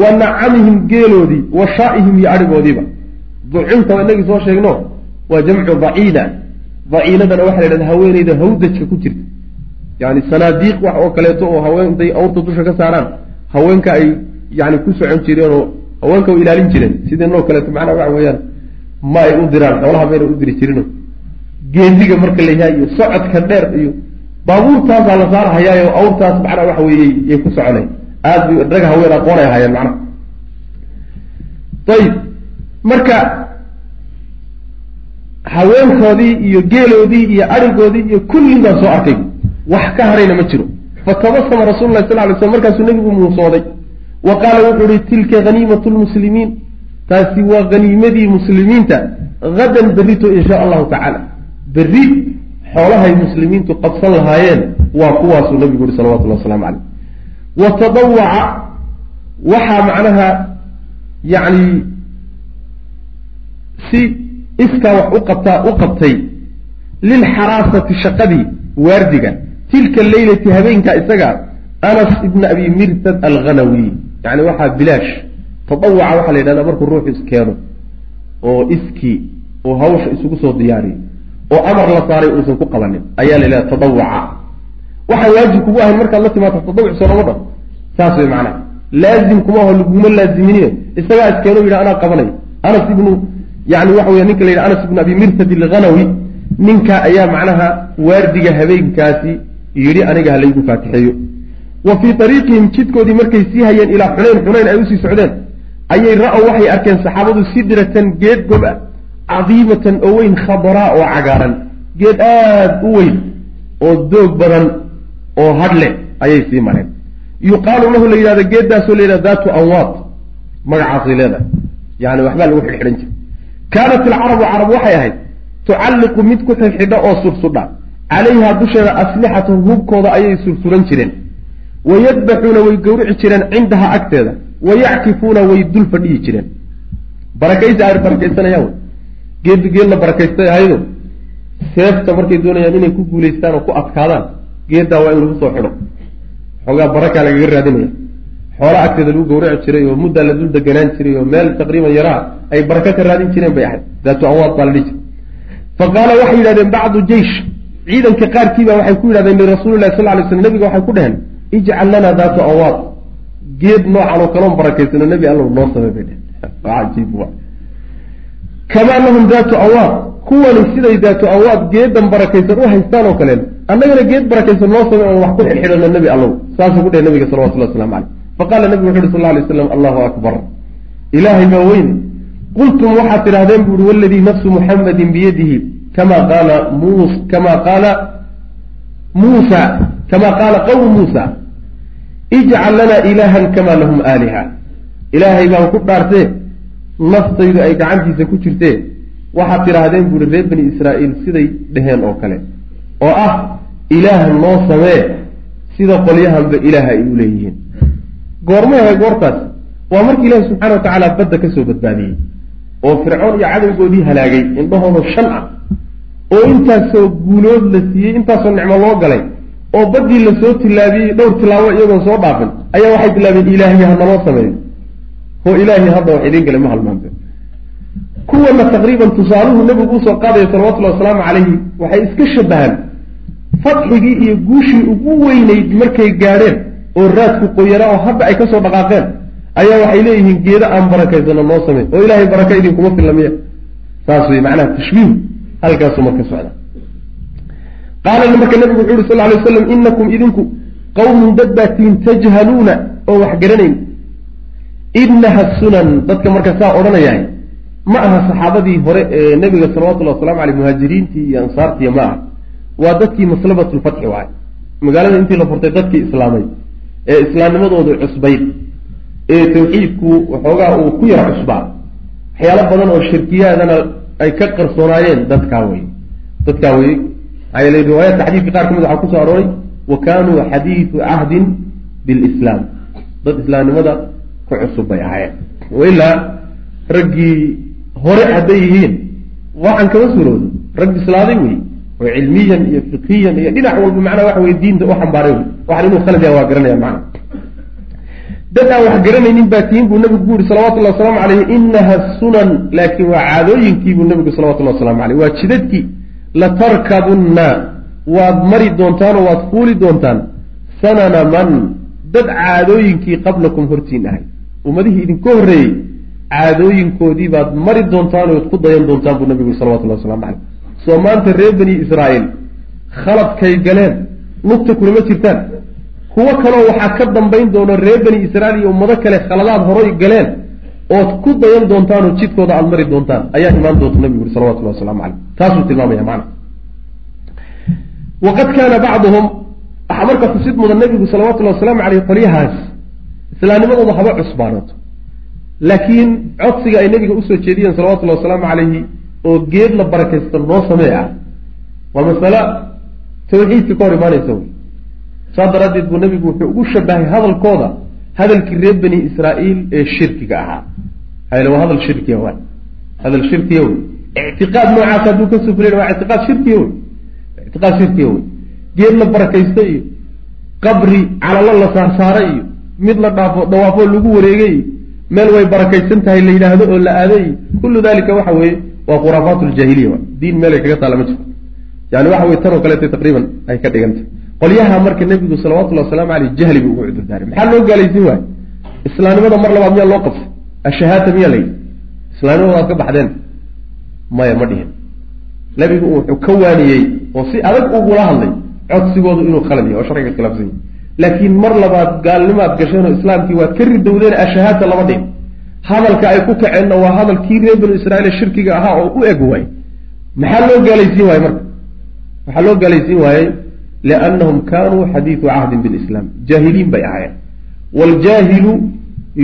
wa nacamihim geeloodii wa shaa'ihim iyo adhigoodiiba ducunta waa inagii soo sheegno waa jamcu daciina daciinadana waxaa la yidhahda haweeneyda hawdajka ku jirta. Yani sanaadiiq wax oo kaleeto oo haween intay awrta dusha ka saaraan haweenka ay yani ku socon jireen oo haweenka u ilaalin jireen sideenoo kaleeto? Macnaha waxa weeyaan ma ay u diraan xoolaha mayna u diri jirino geediga marka la yahay iyo socodka dheer iyo baabuurtaasaa la saarhayaayo awrtaas macnaha waxa weeye yay ku soconay. Aad bay rag haween aqoon ay hayeen macnaha. Ayib marka haweenkoodii iyo geeloodii iyo arigoodii iyo kullin baan soo arkay. Wax ka harayna ma jiro. Fatabasama rasul lah sal lay slam markaasuu nebigu muusooday. Wa qaala wuxuu ihi tilka haniimatu lmuslimiin taasi waa haniimadii muslimiinta. Hadan berrito in sha allahu tacaala. Berri xoolahay muslimiintu qabsan lahaayeen waa kuwaasuu nabigu yihi salawatullah waslamu caleyh wa tadawaca waxaa macnaha yacni si iskaa wax u qabtaa u qabtay lilxaraasati shaqadii waardiga tilka leylati habeenkaa isaga anas ibna abi mirsad alghanawi. Yani waxaa bilaash tadawaca waxaa la yidhahdaa markuu ruuxu iskeeno oo iskii oo hawsha isugu soo diyaariyo oo amar la saaray uusan ku qabanin ayaa la yidhahda tadawaca waxaan waajib kugu ahayn markaad la timaado tadawuc soo lama dhan saas wey macnaha. Laazim kuma aho laguma laaziminiyo isagaa iskeeno yidha anaa qabanay anas ibnu yani waxa wey ninka la yidhaha anas ibnu abi mirsad alghanawi ninka ayaa macnaha waardiga habeenkaasi yidhi aniga ha laygu faatixeeyo. Wa fii ariiqihim jidkoodii markay sii hayeen ilaa xunayn xunayn ay u sii socdeen ayay ra'ow waxay arkeen saxaabadu sidratan geed gob ah cadiimatan oo weyn khabaraa oo cagaaran. Geed aada u weyn oo doog badan oo hadhle ayay sii mareen. Yuqaalu lahu la yidhahda geeddaasoo la yidhahda daatu anwaad magacaasay leedahay. Yani waxbaa lagu xidhxidhan jiray kaanat ilcarabu carab waxay ahayd tucalliqu mid ku xidxidha oo sursudha calayhaa dusheeda aslixatahum hubkooda ayay sursuran jireen wayadbaxuuna way gowrici jireen cindaha agteeda wayackifuuna way dul fadhiyi jireen barakaysi ay barakaysanayaan wey geed geed la barakaystay ahaydo seefta markay doonayaan inay ku guulaystaan oo ku adkaadaan geeddaa waa in lagu soo xidho xoogaa barakaa lagaga raadinaya xoola agteeda lagu gawraci jiray oo muddaa la dul deganaan jiray oo meel taqriiban yaraa ay baraka ka raadin jireen bay ahayd. Daatu anwaad baa la dhihi jiray. Fa qaala waxay yidhahdeen bacdu jeish ciidanka qaarkiiba waxay ku yidhahdeen lirasuuli lahi sal ly slam nabiga waxay ku dheheen ijcal lana daatu anwaad geed noocan oo kaloon barakaysano nebi allow noo samey bay dheheen kamaa lahum daatu anwaad kuwani siday daatu anwaad geedan barakaysan u haystaan oo kaleen annagana geed barakaysan noo samey oon wax ku xidxidhano nebi allow saasuu ku dheh nabiga salawatullah waslamu caleyh faqaala nabigu wuxu uhi sal lay slam allahu akbar. Ilaahay baa weyne qultum waxaad tidhahdeen bu uhi waladii nafsu muxamadin biyadihi kama qaala mus kama qaala muusa kama qaala qawmu muusa ijcal lana ilahan kama lahum aaliha. Ilaahay baan ku dhaartee naftaydu ay gacantiisa ku jirtee waxaad tidhaahdeen buuhi reer bani israa'iil siday dheheen oo kale oo ah ilaah noo samee sida qolyahanba ilaah ay u leeyihiin goormay ahay goortaas. Waa markii ilaahi subxana wa tacaala badda ka soo badbaadiyey oo fircoon iyo cadowgoodii halaagay indhahooda shan ah oo intaasoo guulood la siiyey intaasoo nicmo loo galay oo baddii la soo tillaabiyey dhowr tilaabo iyagoon soo dhaafin ayaa waxay tilaabeen ilaahiy ha naloo sameeyo oo ilaahi hadda wax idiin gale ma halmaante kuwana taqriiban tusaaluhu nebigu u soo qaadaya salawatullahi wasalaamu calayhi waxay iska shabahaan fatxigii iyo guushii ugu weynayd markay gaadheen oo raadku qoyanaa oo hadda ay ka soo dhaqaaqeen ayaa waxay leeyihiin geeda aan barakaysano noo samey oo ilaahay baraka idinkuma filla miya saas wey macnaha tashbiih halkaasuu marka socda. Qaala marka nabigu wuxu uhi sal lay waslam inakum idinku qawmun dad baa tihin tajhaluuna oo wax garanayn. Inaha sunan dadka marka saa odhanayahay ma aha saxaabadii hore ee nebiga salawatullahi wasalamu aleyh muhaajiriintii iyo ansaartiiya ma aha. Waa dadkii maslabatulfatxi waay magaalada intii la furtay dadkii islaamay ee islaamnimadoodu cusbayd ee tawxiidku waxoogaa uu ku yara cusbaa. Waxyaalo badan oo shirkiyaadana ay ka qarsoonaayeen dadkaa wey dadkaa wey maxaa yeele riwaayaadka xadiidka qaar ka mid waxaa ku soo arooray wa kaanuu xadiidu cahdin bilislaam. Dad islaamnimada ku cusub bay ahaayeen. Wailaa raggii hore hadday yihiin waxaan kama suuroodo rag bislaaday wey oo cilmiyan iyo fiqiyan iyo dhinac walba macnaa waxa wey diinta u xambaaray wey waxan inuu khalad yaha waa garanaya macna. Dad aan wax garanaynin baa tihiin buu nabigu ku yuri salawatullahi wasalaamu caleyh inaha sunan laakiin waa caadooyinkii buu nabigu salawatullahi waslamu caleyh waa jidadkii latarkabunna waad mari doontaan oo waad fuuli doontaan sanana man dad caadooyinkii qablakum hortiin ahay. Ummadihii idinka horreeyey caadooyinkoodii baad mari doontaan ood ku dayan doontaan buu nabigu salawatullahi waslamu caleyh soo maanta reer bani israa'iil khaladkay galeen lugta kulama jirtaan. Kuwo kaleo waxaa ka dambayn doona reer bani israa'iil iyo ummado kale khaladaad horay galeen ood ku dayan doontaanoo jidkooda aada mari doontaan ayaa imaan doonta nabigu uri salawatullahi waslamu caleyh taasuu tilmaamaya macna. Waqad kaana bacduhum waxaa marka xusid mudan nabigu salawatullahi wasalaamu caleyh qolyahaas islaamnimadooda haba cusbaanato laakiin codsiga ay nabiga u soo jeediyeen salawatullahi wasalaamu caleyhi oo geed la barakaysta noo samee ah waa masale tawxiidka ka hor imaanaysa wey saas daraaddeed buu nebigu wuxuu ugu shabahay hadalkooda hadalkii reer bani israa'iil ee shirkiga ahaa. Hayl waa hadal shirkiya wa hadal shirkiya wey ictiqaad noocaas hadduu ka sufulayn waa ictiqaad shirkiya wey ictiqaad shirkiya wey geed la barakaysta iyo qabri calalo la saarsaara iyo mid la dhaafo dawaafoo lagu wareegay iyo meel way barakaysan tahay la yidhaahdo oo la aaday iyo kullu dalika waxa weeye waa khuraafaat ljaahiliya diin meelay kaga taalla ma jirto. Yani waxa weye tanoo kaleeta taqriiban ay ka dhigantah qolyaha marka nebigu salawatullhi wasalaamu aleyh jahli buu ugu cudurdaaray maxaa loo gaalaysin waayo islaamnimada mar labaad miyaa loo qabtay? Ashahaata miyaa la yidhi. Islaamnimada ka baxdeen. Maya ma dhihin. Nebigu wuxuu ka waaniyey oo si adag ugula hadlay codsigoodu inuu khalad yahay oo sharciga khilaafsan yahy laakiin mar labaad gaalnimaad gasheen oo islaamkii waad ka ridowdeen ashahaata lama dhihin hadalka ay ku kaceenna waa hadalkii reer banu israiil shirkiga ahaa oo u eg waay maxaa loo gaalaysiin waaye marka? Waxaa loo gaalaysiin waayey? Liannahum kaanuu xadiidu cahdin bilislaam. Jaahiliin bay ahaayeen. Waljaahilu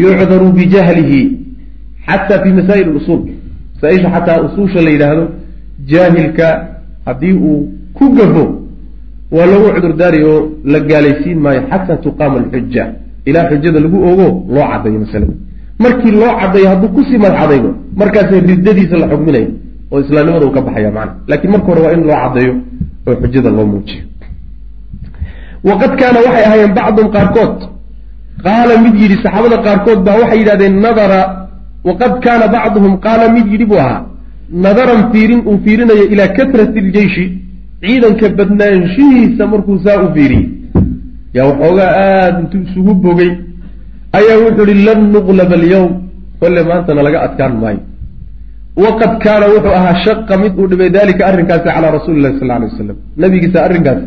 yucdaru bijahlihi xata fi masaa'il usuul masaaisha xataa usuusha la yidhaahdo jaahilka haddii uu ku gafo waa lagu cudurdaari oo la gaalaysiin maayo xataa tuqaama alxuja ilaa xujada lagu ogo loo caddayo masalada markii loo caddayo hadduu ku sii madxadaygo markaasa riddadiisa la xugminayo oo islaamnimada uu ka baxaya macana lakiin marka hore waa in loo caddeeyo oo xujada loo muujiyo. Waqad kaana waxay ahaayeen bacdum qaarkood. Qaala mid yidhi saxaabada qaarkood baa waxay yidhahdeen nadara. Waqad kaana bacduhum qaala mid yidhi buu ahaa nadaran fiirin uu fiirinayo ilaa katrati iljeyshi ciidanka badnaanshihiisa markuu saa u fiiriyey yaa waxoogaa aada intuu isugu bogay ayaa wuxuu ihi lan nuqlaba alyawm. Kolle maantana laga adkaan maayo. Waqad kaana wuxuu ahaa shaqa mid uu dhibay dalika arrinkaasi calaa rasuuli illahi sal alay wasalam nabigiisa arrinkaasi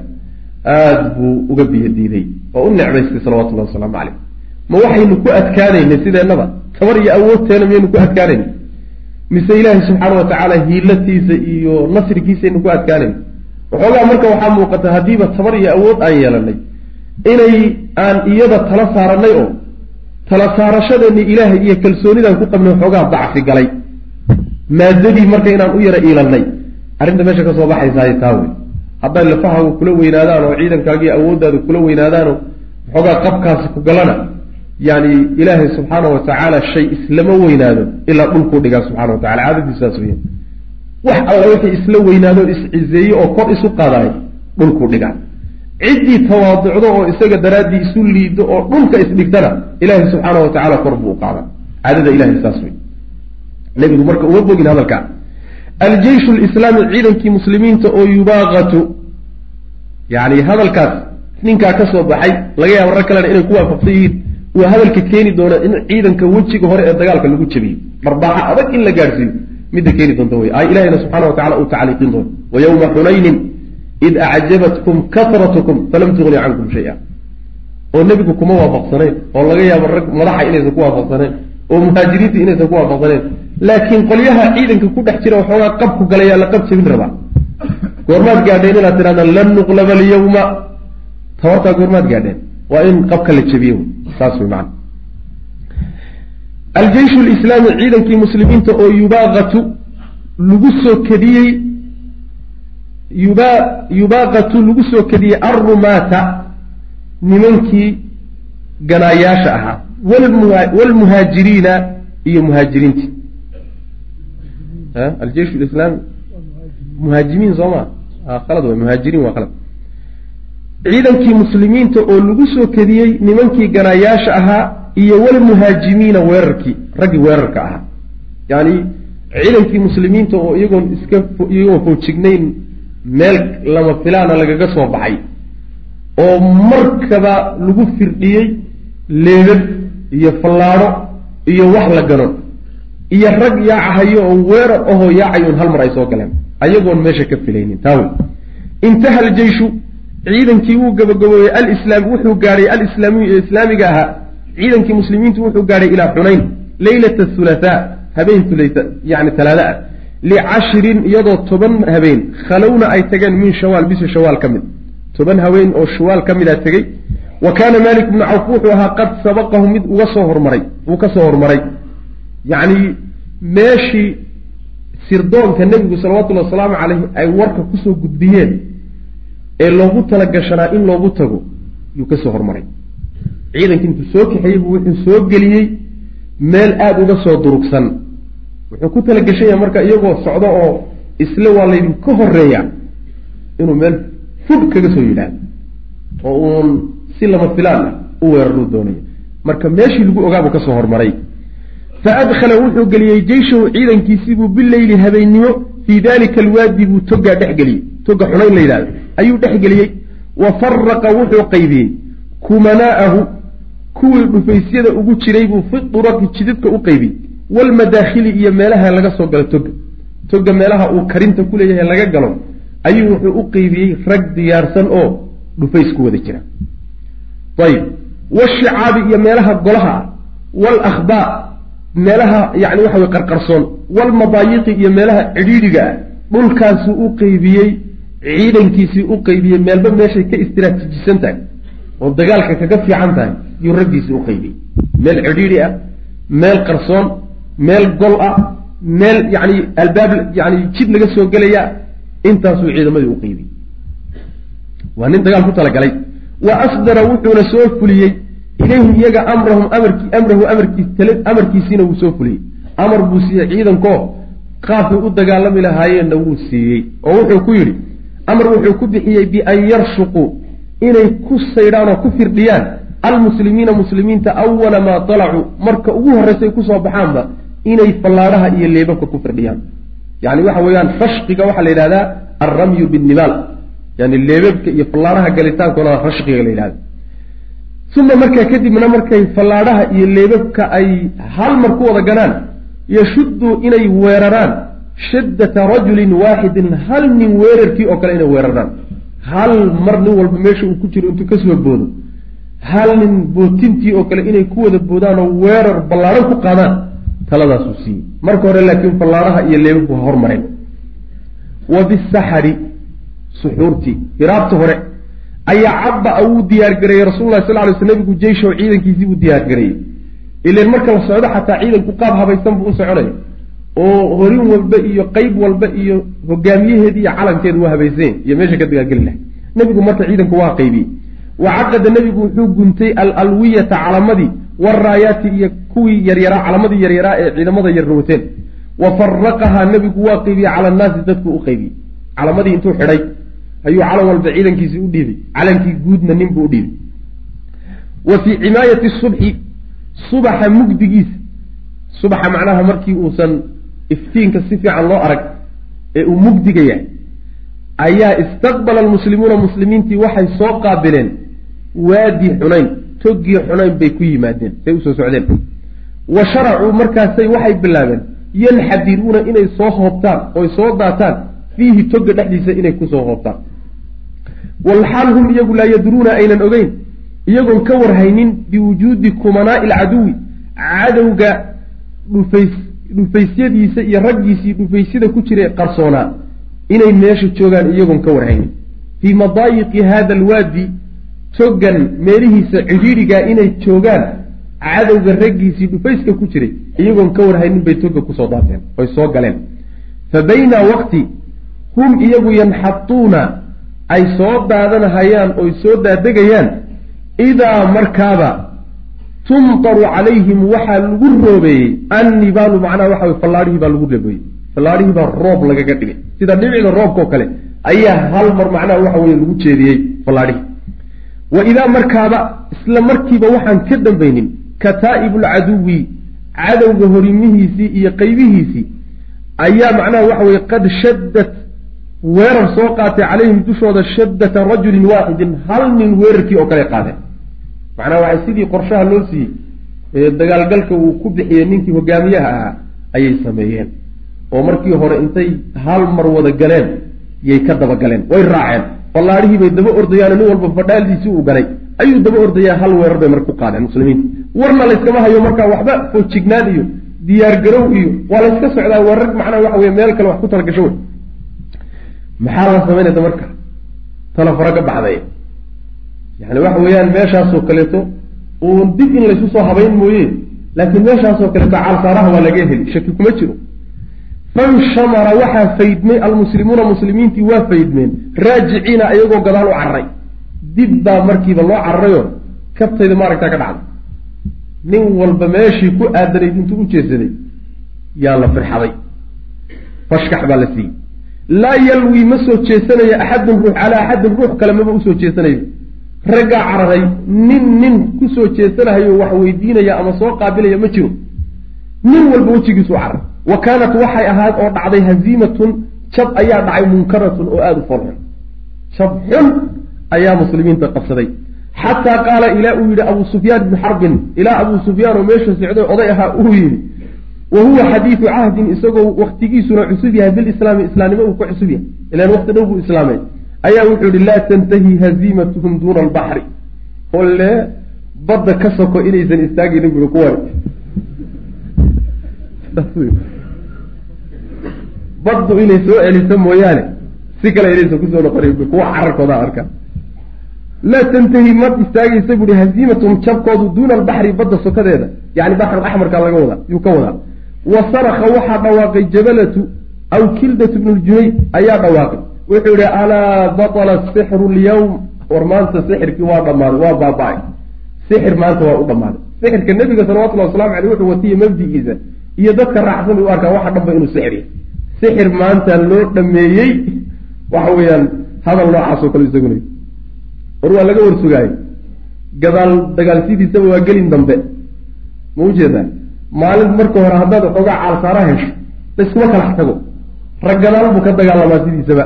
aada buu uga biyo diiday oo u necbaystay salawatullahi wasalaamu caleyh ma waxaynu ku adkaanaynay sideennaba tabar iyo awoodteena miyaynu ku adkaanayna mise ilaahay subxaana watacaala hiilatiisa iyo nasrigiisaynu ku adkaanayna waxoogaa marka waxaa muuqata haddiiba tabar iyo awood aan yeelanay inay aan iyada tala saaranay oo tala saarashadeenni ilaahay iyo kalsoonidaan ku qabnay waxoogaa dacfi galay. Maadadii marka inaan u yara iilanay arrinta meesha ka soo baxaysaay taa wey hadday lafahaagu kula weynaadaan oo ciidankaagiiyo awooddaadu kula weynaadaano waxoogaa qabkaasi ku galana yani ilaahay subxaana wa tacaala shay islama weynaado ilaa dhulkuu dhigaa subxana wa tacala caadadiisu saas weya wax alla wixii isla weynaado iscizeeye oo kor isu qaadaay dhulkuu dhigaa ciddii tawaaducdo oo isaga daraaddii isu liido oo dhulka isdhigtana ilaahay subxaana wa tacala kor buu u qaada caadada ilahay saas wey nebigu marka uma bogin hadalka aljeyshu lislaami ciidankii muslimiinta oo yubaaqatu. Yani hadalkaas ninkaa ka soo baxay laga yaaba rag kalena inay ku waafaqsan yihiin waa hadalka keeni doona in ciidanka wejiga hore ee dagaalka lagu jabiyo dharbaaxa adag in la gaadhsiiyo midda keeni doonta wey ay ilahina subxana wa tacala uu tacliiqin doono wa yowma xunaynin id acjabatkum kasratukum falam tugni cankum shay-a oo nebigu kuma waafaqsanayn oo laga yaabo rag madaxa inaysan ku waafaqsanayn oo muhaajiriinta inaysan ku waafaqsanayn laakiin qolyaha ciidanka ku dhex jira waxoogaa qabku galayaa la qab jabin rabaa goormaad gaadheen inaad tidhahdaan lan nuqlaba alyawma tabartaa goormaad gaadheen waa in qabka la jabiyo saas wey macana aljeyshu lislaami ciidankii muslimiinta oo yubaaqatu lagu soo kediyey yuba yubaaqatu lagu soo kediyey arrumaata nimankii ganaayaasha ahaa. Wlmuhaajiriina iyo muhaajiriinti aljesh lislaami muhaajimiin soo ma khalad way muhaajiriin waa khalad ciidankii muslimiinta oo lagu soo kediyey nimankii ganaayaasha ahaa iyo walmuhaajimiina weerarkii raggii weerarka ahaa. Yani ciidankii muslimiinta oo iyagoon iska iyagoon foojignayn meel lama filaana lagaga soo baxay oo markaba lagu firdhiyey leebab iyo fallaadho iyo wax la gano iyo rag yaacahayo oo weerar ahoo yaacayoon hal mar ay soo galeen ayagoon meesha ka filaynin. Taawe intaha aljeyshu ciidankii wuu gabagaboobey alislaam wuxuu gaadhay alislaamiyu ee islaamiga ahaa ciidankii muslimiintu wuxuu gaadhay ilaa xunayn leylata thulathaa habeen thulayta yani talaada ah licashirin iyadoo toban habeen khalowna ay tageen min shawaal bisha shawaal ka mid toban haween oo shawaal ka mid a tegey wa kaana malik bnu cawf wuxuu ahaa qad sabaqahu mid uga soo hormaray uu ka soo hormaray yacni meeshii sirdoonka nebigu salawatullahi wasalaamu caleyhi ay warka ku soo gudbiyeen ee loogu talagashanaa in loogu tago yuu ka soo hormaray ciidankii intuu soo kaxeeyey buu wuxuu soo geliyey meel aada uga soo durugsan wuxuu ku talagashanya marka iyagoo socdo oo isle waa laydinka horreeya inuu meel fudh kaga soo yidhaahdo oo uun si lama filaan ah u weeraruu doonaya. Marka meeshii lagu ogaabuu ka soo hormaray. Fa adkhala wuxuu geliyey jeyshahu ciidankiisiibuu bileyli habeennimo fii dalika alwaadi buu togaa dhexgeliyey toga xunayn la yidhahdo ayuu dhexgeliyey wa faraqa wuxuu qaybiyey. Kumanaa'ahu kuwii dhufaysyada ugu jiray buu fi duraqi jidadka u qaybiyey walmadaakhili iyo meelaha laga soo galo toga toga meelaha uu karinta ku leeyahay laga galo ayuu wuxuu u qeybiyey rag diyaarsan oo dhufays ku wada jira. Ayib. Washicaabi iyo meelaha golaha ah walakhbaa meelaha yani waxa wey qarqarsoon walmadaayiqi iyo meelaha cidhiidhiga ah dhulkaasuu u qeybiyey ciidankiisii u qeybiyey meelba meeshay ka istiraatiijisan tahay oo dagaalka kaga fiican tahay yuu raggiisii u qeybiyey meel cidhiidhi ah meel qarsoon meel gol ah meel yani albaab yani jid laga soo gelaya intaasuu ciidamadii u qeybiyey waa nin dagaal ku talagalay. Wa asdara wuxuuna soo fuliyey ilayhim iyaga amrahum amarki amrahu amarkiis amarkiisiina wuu soo fuliyey. Amar buu siiyey ciidankoo qaabkay u dagaalami lahaayeenna wuu siiyey oo wuxuu ku yidhi amar wuxuu ku bixiyey bian yarshuquu inay ku saydhaan oo ku firdhiyaan almuslimiina muslimiinta awala maa dalacuu marka ugu horreysay ku soo baxaanba inay fallaadhaha iyo leebabka ku firdhiyaan. Yani waxa weeyaan rashqiga waxaa la yidhahdaa alramyu binnibaal yani leebabka iyo fallaadhaha galitaankoona rashqiga la yidhahda uma markaa kadibna markay fallaadhaha iyo leebabka ay hal mar ku wada ganaan yashuduu inay weeraraan shaddata rajulin waaxidin hal nin weerarkii oo kale inay weeraraan. Hal mar nin walba meesha uu ku jiro intuu ka soo boodo. Hal nin bootintii oo kale inay ku wada boodaan oo weerar ballaadhan ku qaadaan taladaasuu siiyey. Marka hore laakiin fallaadhaha iyo leebabku ha hormareen wa bisaxari suxuurtii. Hiraabta hore ayaa cabaa wuu diyaargareeyey rasululahi sal lay sl nabigu jeysho ciidankiisii buu diyaargareeyey ilan marka la socdo xataa ciidanku qaab habaysan buu u soconaya oo horin walba iyo qeyb walba iyo hogaamiyaheedi iyo calankeedu waa habaysanya iyo meesha ka dagaalgeli lahay nebigu marka ciidanku waa qaybiyey wa caqada nebigu wuxuu guntay alalwiyata calamadii waraayaati iyo kuwii yaryaraa calamadii yaryaraa ee ciidamada yarra wateen wa faraqahaa nebigu waa qaybiyey cala annaasi dadku u qaybiyey calamadii intuu xidhay ayuu calan walba ciidankiisii u dhiibay. Calankii guudna ninbuu u dhiibay. Wa fii cimaayati subxi subaxa mugdigiisa subaxa macnaha markii uusan iftiinka si fiican loo arag ee uu mugdiga yahay ayaa istaqbala almuslimuuna muslimiintii waxay soo qaabileen waadi xunayn toggii xunayn bay ku yimaadeen say u soo socdeen wa sharacuu markaasay waxay bilaabeen yanxadiruuna inay soo hoobtaan oy soo daataan fiihi togga dhexdiisa inay ku soo hoobtaan. Walxaal hum iyagu laa yadruuna aynan ogeyn iyagoon ka warhaynin biwujuudi kumanaa'i alcaduwi cadowga dhufays dhufaysyadiisa iyo raggiisii dhufaysyada ku jira qarsoonaa inay meesha joogaan iyagoon ka warhaynin. Fii madaayiqi hada alwaadi togan meelihiisa cidhiidhigaa inay joogaan cadowga raggiisii dhufayska ku jiray iyagoon ka warhaynin bay toga ku soo daateen oy soo galeen. Fa bayna waqti hum iyagu yanxatuuna ay soo daadanahayaan oy soo daadegayaan idaa markaaba tumtaru calayhim waxaa lagu roobeeyey annibaalu macnaha waxa wey fallaadhihii baa lagu roobeeyey fallaadhihii baa roob lagaga dhigay. Sida dhibicda roobkao kale ayaa hal mar macnaha waxa weye lagu jeediyey fallaadhihii. Wa idaa markaaba isla markiiba waxaan ka dambaynin kataa'ibu lcaduwi cadowga horimihiisii iyo qaybihiisii ayaa macnaha waxa weye qad shaddat weerar soo qaatay calayhim dushooda shaddata rajulin waaxidin hal nin weerarkii oo kale qaadeen macnaha waxay sidii qorshaha loo siiyey ee dagaalgalka uu ku bixiyey ninkii hogaamiyaha ahaa ayay sameeyeen. Oo markii hore intay hal mar wada galeen yay ka daba galeen way raaceen. Fallaadhihii bay daba ordayaano nin walba fadhaaldiisii uu galay ayuu daba ordayaa hal weerar bay marka ku qaadeen muslimiinta warna layskama hayo markaa waxba foojignaan iyo diyaargarow iyo waa layska socdaa waa rag macnaha waxa weye meel kale wax ku talagasho wey maxaa la samaynaysa marka? Tala fara ka baxday. Yani waxa weeyaan meeshaasoo kaleeto uun dib in laysu soo habayn mooye laakiin meeshaasoo kaleeto caalsaaraha waa laga heli shaki kuma jiro. Fanshamara waxaa faydmay almuslimuuna muslimiintii waa faydmeen raajiciina iyagoo gadaal u cararay dib baa markiiba loo cararayo kabtayda maaragtaa ka dhacday. Nin walba meeshii ku aadanayd intuu u jeesaday yaa la firxaday fashkax baa la siiyey. Laa yalwi ma soo jeesanayo axadun ruux calaa axadin ruux kale maba u soo jeesanayo raggaa cararay nin nin ku soo jeesanahayo wax weydiinaya ama soo qaabilaya ma jiro. Nin walba wejigiisu carar wa kaanat waxay ahaad oo dhacday haziimatun jab ayaa dhacay munkaratun oo aada u foolxun. Jab xun ayaa muslimiinta qabsaday. Xataa qaala ilaa uu yidhi abuu sufyaan ibnu xarbin. Ilaa abuu sufyaan oo meesha socday oday ahaa uu yidhi wa huwa xadiidu cahdin isagoo waktigiisuna cusub yahay bilislaami islaamnimo uu ka cusub yahay. Ilan wakti dhow buu islaamay. Ayaa wuxuu yihi laa tantahi haziimatuhum duuna albaxri olle badda ka soko inaysan istaagaynin bui kuwan baddu inay soo celiso mooyaane si kale inaysan ku soo noqonayn kuwa cararkooda arka laa tantahi ma istaagaysa buui haziimatum jabkoodu duuna albaxri badda sokadeeda yani baxr axmarka laga wadaa yuu ka wadaa wa saraka waxaa dhawaaqay jabalatu aw kildatu bnu ljunayd ayaa dhawaaqay wuxuu yihi alaa batala sixru lyawm war maanta sixirkii waa dhammaaday waa baaba-ay sixir maanta waa u dhammaaday sixirka nebiga salawatullahi waslamu aleyh wuxuu watiya mabdigiisa iyo dadka raacsan u arkaa waxa dhanba inuu sixir yahay sixir maanta loo dhameeyey waxa weeyaan hadal noocaasoo kale isagunay war waa laga warsugaayey gadaal dagaalsidiisaba waa gelin dambe. Ma u jeedaa maalin marka hore haddaad waxoogaa caalsaara hesho laiskuma kalax tago rag gadaal buu ka dagaalamaa sidiisaba.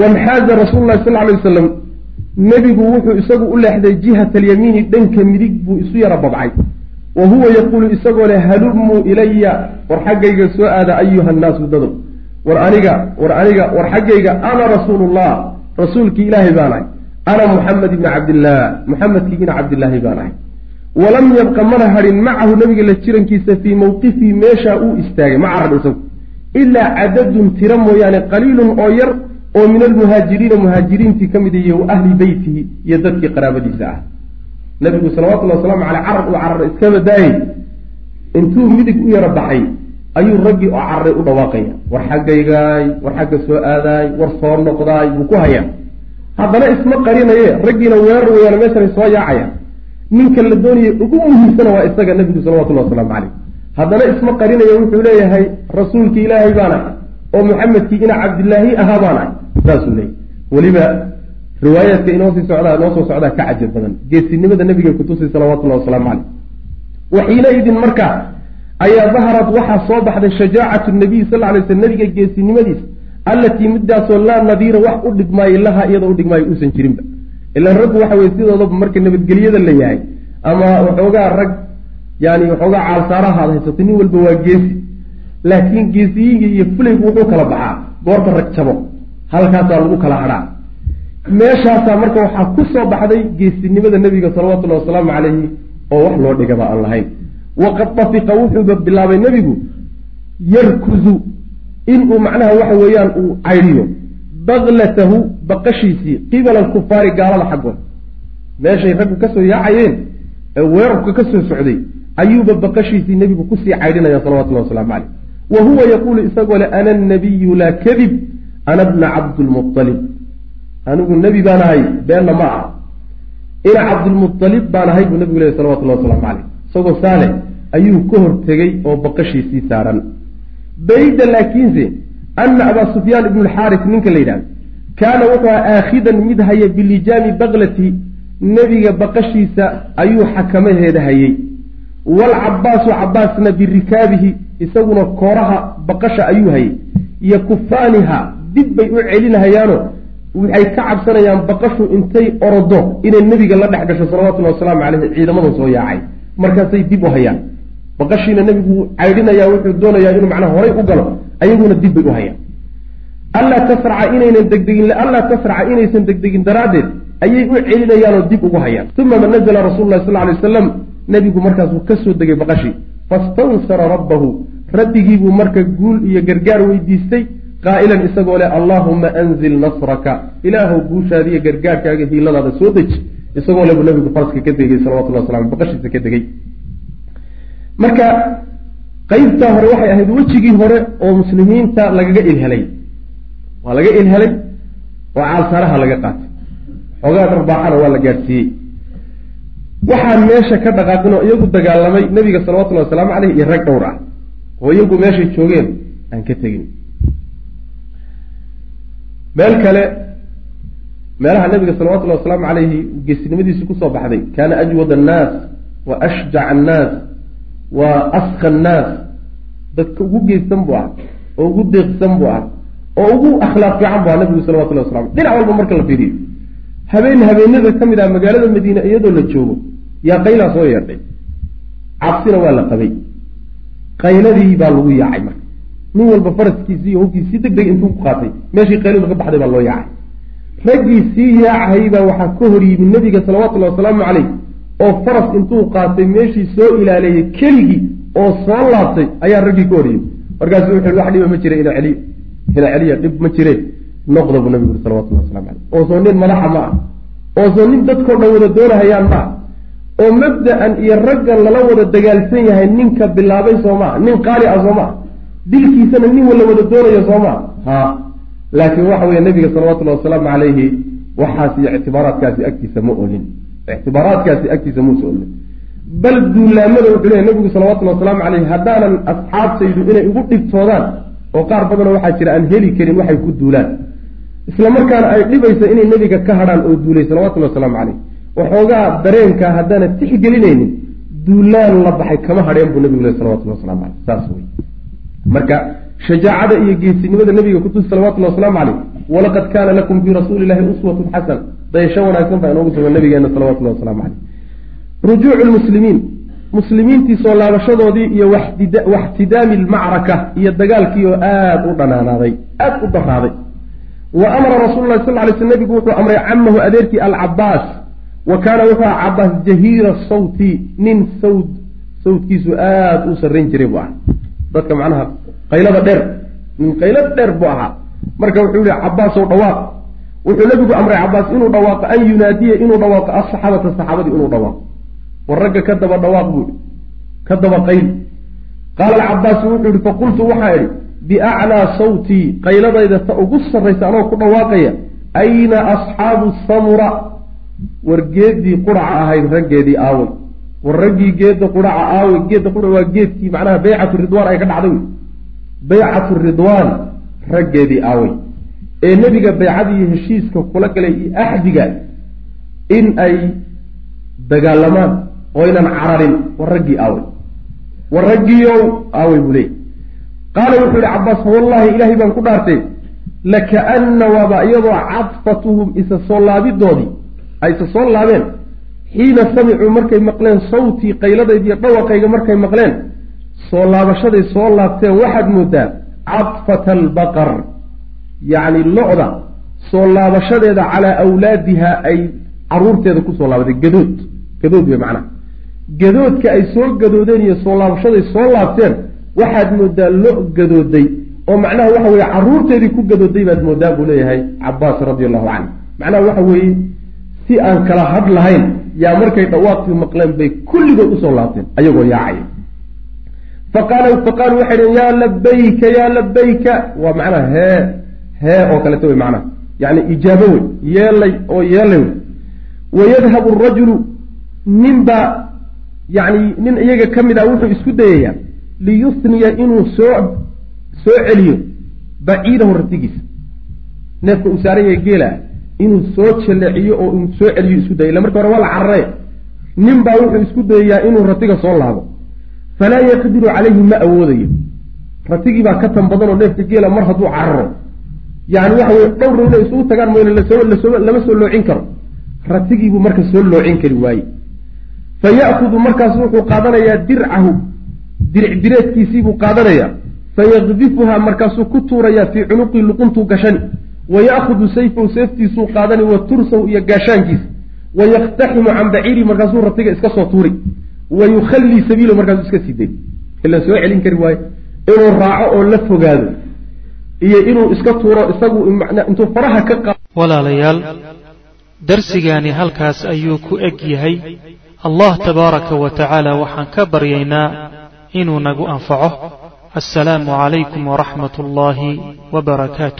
Wanxaaza rasuulu lahi sal alay wasalam nebigu wuxuu isagu u leexday jihat alyamiini dhanka midig buu isu yara babcay. Wa huwa yaquulu isagoo leh halumuu ilaya war xaggayga soo aada ayuha nnaasu dadow war aniga war aniga war xaggayga ana rasuulullah. Rasuulkii ilaahay baan ahay ana muxamed ibni cabdillaah muxamedkiigina cabdillaahi baan ahay walam yabqa mana hadhin macahu nabiga la jirankiisa fii mawqifii meeshaa uu istaagay ma carar isagu ilaa cadadun tiro mooyaane qaliilun oo yar oo min almuhaajiriina muhaajiriintii ka mid iyo wa ahli beytihi iyo dadkii qaraabadiisa ah nabigu salawatullhi wasalaamu caleyh carar uu carar iskaba daayey intuu midig u yaro baxay ayuu raggii oo cararay u dhawaaqaya war xaggaygaay war xagga soo aadaay war soo noqdaay buu ku hayaa haddana isma qarinaye raggiina weerar weyaana meeshanay soo yaacaya. Ninka la doonayay ugu muhiimsana waa isaga nabigu salawatullahi wasalaamu caleyh haddana isma qarinaya wuxuu leeyahay rasuulkii ilaahay baan ahay oo muxamedkii ina cabdillaahi ahaa baan ahay saasuu leeyahy weliba riwaayaadka inoo sii socdaa inoo soo socdaa ka cajab badan. Geesinimada nabiga kutusay salawatullahi wasalaamu caleyh waxiinaidin markaa ayaa daharad waxaa soo baxday shajaacatu nabiy sal ly sl nabiga geesinimadiisa allatii midaasoo laa nadiira wax u dhigmaayo laha iyadoo u dhigmaayo uusan jirinba. Ilaan raggu waxa weye sidoodaba marka nabadgelyada la yahay ama waxoogaa rag yani waxoogaa caalsaaraha ad haysato nin walba waa geesi. Laakiin geesiyiga iyo fulaygu wuxuu kala baxaa goorta rag jabo halkaasaa lagu kala hadhaa meeshaasaa marka waxaa ku soo baxday geesinimada nebiga salawatullahi wasalaamu calayhi oo wax loo dhigaba aan lahayn. Waqad dafiqa wuxuuba bilaabay nebigu yarkuzu inuu macnaha waxa weeyaan uu caydhiyo baklatahu baqashiisii qibala alkufaari gaalada xaggood. Meeshay raggu ka soo yaacayeen ee weerarka ka soo socday ayuuba baqashiisii nebigu ku sii caydhinaya salawatullahi waslamu caleyh wa huwa yaquulu isagoo le ana nabiyu laa kadib ana bna cabdilmualib anigu nebi baan ahay beenna ma aha. Ina cabdilmualib baan ahay buu nebigu lehy salawatullahi waslamu caleyh isagoo saale ayuu ka hortegey oo baqashiisii saaran bayda laakiinse ana abaa sufyaan ibnu lxaaris ninka la yidhahdo kaana wuxuu aha aakhidan mid haya bilijaami baklati nebiga baqashiisa ayuu xakamaheeda hayey waalcabaasu cabaasna birikaabihi isaguna kooraha baqasha ayuu hayay. Yakufaaniha dib bay u celinahayaano waxay ka cabsanayaan baqashu intay orodo inay nebiga la dhex gasho salawatullahi wasalaamu caleyhi ciidamadan soo yaacay. Markaasay dib u hayaan baqashiina nebigu caydhinaya wuxuu doonayaa inuu macnaha horay u galo ayaguna dib bay u hayaan. Allaa tasraca inaynan degdegin allaa tasraca inaysan degdegin daraaddeed ayay u celinayaanoo dib ugu hayaan. Uma ma nazla rasuulu lahi sal lay waslam nebigu markaasuu ka soo degay baqashii fastansara rabbahu. Rabbigiibuu marka guul iyo gargaar weydiistay qaa'ilan isagoo leh allaahuma anzil nasraka. Ilaahow guushaadiiyo gargaarkaaga hiiladaada soo deji isagoo le buu nabigu faraska ka degay salawatullah waslam baqashiisa ka degay marka qeybtaa hore waxay ahayd wejigii hore oo muslimiinta lagaga ilhelay. Waa laga ilhelay oo caalsaaraha laga qaatay. Xoogaa dharbaaxana waa la gaadhsiiyey waxaan meesha ka dhaqaaqin oo iyagu dagaalamay nebiga salawatullahi wasalaamu caleyh iyo rag dhowr ah. Oo iyagu meeshay joogeen aan ka tegin. Meel kale meelaha nabiga salawatullahi wasalaamu calayhi geesinimadiisu ku soo baxday. Kaana ajwad annaas wa ashjac annaas wa aska annaas dadka ugu geesan buu ah oo ugu deeqsan buu ah oo ugu akhlaaq fiican buu ah nabigu salawatullahi wasalamu dhinac walba marka la fiiriyo. Habeen habeenada ka mid ah magaalada madiine iyadoo la joogo yaa qaylaa soo yeedhay. Cabsina waa la qabay. Qayladii baa lagu yaacay marka. Nin walba faraskiisi iyo hubkiisi si deg deg intuu ku qaatay meeshii qayladu ka baxday baa loo yaacay. Raggii sii yaacayay baa waxaa ka hor yimid nabiga salawatullahi wasalaamu caleyh oo faras intuu qaatay meeshii soo ilaaleeyey keligii oo soo laabtay ayaa raggii ka hor yimid markaasu wuxu wax dhiba ma jira ina celiyo ina celiya dhib ma jireen noqda buu nabigu uri salawatullahi waslamu caleyh oosoo nin madaxa ma ah. Oosoo nin dadkao dhan wada doonahayaan ma ah. Oo mabda-an iyo raggan lala wada dagaalsan yahay ninka bilaabay soo maa nin qaali ah soo maa dilkiisana nin wala wada doonayo soo maa ha. Laakiin waxa weeye nabiga salawatullahi wasalaamu calayhi waxaas iyo ictibaaraadkaasi agtiisa ma olin ictibaaraadkaasi agtiisa muusa olin bal duulaamada wuxuu leeyahy nabigu salawatullahi wasalaamu caleyhi haddaanan asxaabtaydu inay igu dhibtoodaan oo qaar badanoo waxaa jira aan heli karin waxay ku duulaan isla markaana ay dhibaysa inay nebiga ka hadhaan oo duulay salawatullahi wasalaamu caleyh waxoogaa dareenkaa haddaana tixgelinaynin duulaan la baxay kama hadheen buu nabigu leh salawatullahi waslamu caleyh saas wey marka shajaacada iyo geesinimada nabiga kutusi salawatullahi wasalaamu caleyh walaqad kaana lakum fii rasuuli illahi uswatun xasan dayasho wanaagsan baa inoogu sugan nabigeena salawatullahi waslamu caleyh rujuucu lmuslimiin muslimiintii soo laabashadoodii iyo waxtidaami lmacraka iyo dagaalkii oo aada u dhanaanaaday aada u daraaday wa amara rasuulu lahi sal ly sl nabigu wuxuu amray camahu adeerkii alcabaas wa kaana wuxuu aha cabaas jahiira sawti nin sawd sawdkiisu aada u sarrayn jiray buu ahaa. Dadka macnaha qaylada dheer nin qaylad dheer buu ahaa. Marka wuxuu yihi cabaasow dhawaaq wuxuu nabigu amray cabaas inuu dhawaaqo an yunaadiya inuu dhawaaqo asaxaabata saxaabadii inuu dhawaaqo. War ragga ka daba dhawaaq buu ihi ka daba qayl. Qaala alcabaasu wuxuu yihi faqultu waxaa idhi biaclaa sawtii qayladayda ta ugu sarraysa anoo ku dhawaaqaya ayna asxaabu samura? War geeddii quraca ahayd raggeedii aaway war raggii geedda quraca aaway geedda qurac waa geedkii macnaha baycatu ridwaan ay ka dhacday. Wey baycatu ridwaan raggeedii aaway ee nebiga baycadii heshiiska kula galay iyo axdiga in ay dagaalamaan oo ynan cararin war raggii aaway. War raggiiow aaway buu leey qaala wuxuu yihi cabaas wallahi ilaahay baan ku dhaartay lakaana waaba iyadoo cadfatuhum isa soo laabidoodii ay isa soo laabeen xiina samicuu markay maqleen sawtii qayladaydiiyo dhawaqayga markay maqleen soo laabashaday soo laabteen waxaad moodaa cadfata albaqar yacni lo-da soo laabashadeeda calaa awlaadiha ay caruurteeda ku soo laabatay gadood. Gadood wey macnaha gadoodka ay soo gadoodeen iyo soo laabashaday soo laabteen waxaad moodaa lo gadooday oo macnaha waxa weye caruurteedii ku gadooday baad moodaa buu leeyahay cabaas radi allahu canhu macnaha waxa weeye si aan kala had lahayn yaa markay dhawaaqii maqleen bay kulligood u soo laabteen ayagoo yaacaya. Faqaal faqaaluu waxay dhhen yaa labayka yaa labayka waa macnaha hee hee oo kaleeto wey macnaha. Yani ijaabo wey yeelay oo yeelay wey wayadhabu rajulu ninbaa yani nin iyaga ka mid ah wuxuu isku dayayaa liyusniya inuu soo soo celiyo baciidahu ratigiisa. Neefka uu saaran yahay geela inuu soo jaleeciyo oo uu soo celiyo isku daya illa marka hore waa la cararee. Nin baa wuxuu isku dayayaa inuu ratiga soo laabo. Falaa yaqdiru calayhi ma awoodayo. Ratigii baa ka tan badan oo neefka geela mar hadduu cararo yani waxa weye dhowrna inay isugu tagaan la soo lama soo loocin karo. Ratigiibuu marka soo loocin kari waaye. Fa ya'kudu markaas wuxuu qaadanayaa dircahu diric direedkiisiibuu qaadanayaa fayaqdifuhaa markaasuu ku tuurayaa fii cunuqii luquntuu gashani. Wa ya'khudu sayfahu seeftiisuu qaadani wa tursahu iyo gaashaankiisa. Wa yaktaximu can baciiri markaasuu ratiga iska soo tuuri wa yukhallii sabiilahu markaasuu iska sii day ila soo celin kari waayo inuu raaco oo la fogaado iyo inuu iska tuuro isagu intuu faraha ka walaalayaal darsigaani halkaas ayuu ku eg yahay. Allah tabaaraka wa tacaala waxaan ka baryaynaa inuu nagu anfaco. Assalaamu calaykum waraxmat ullaahi wbarakaatu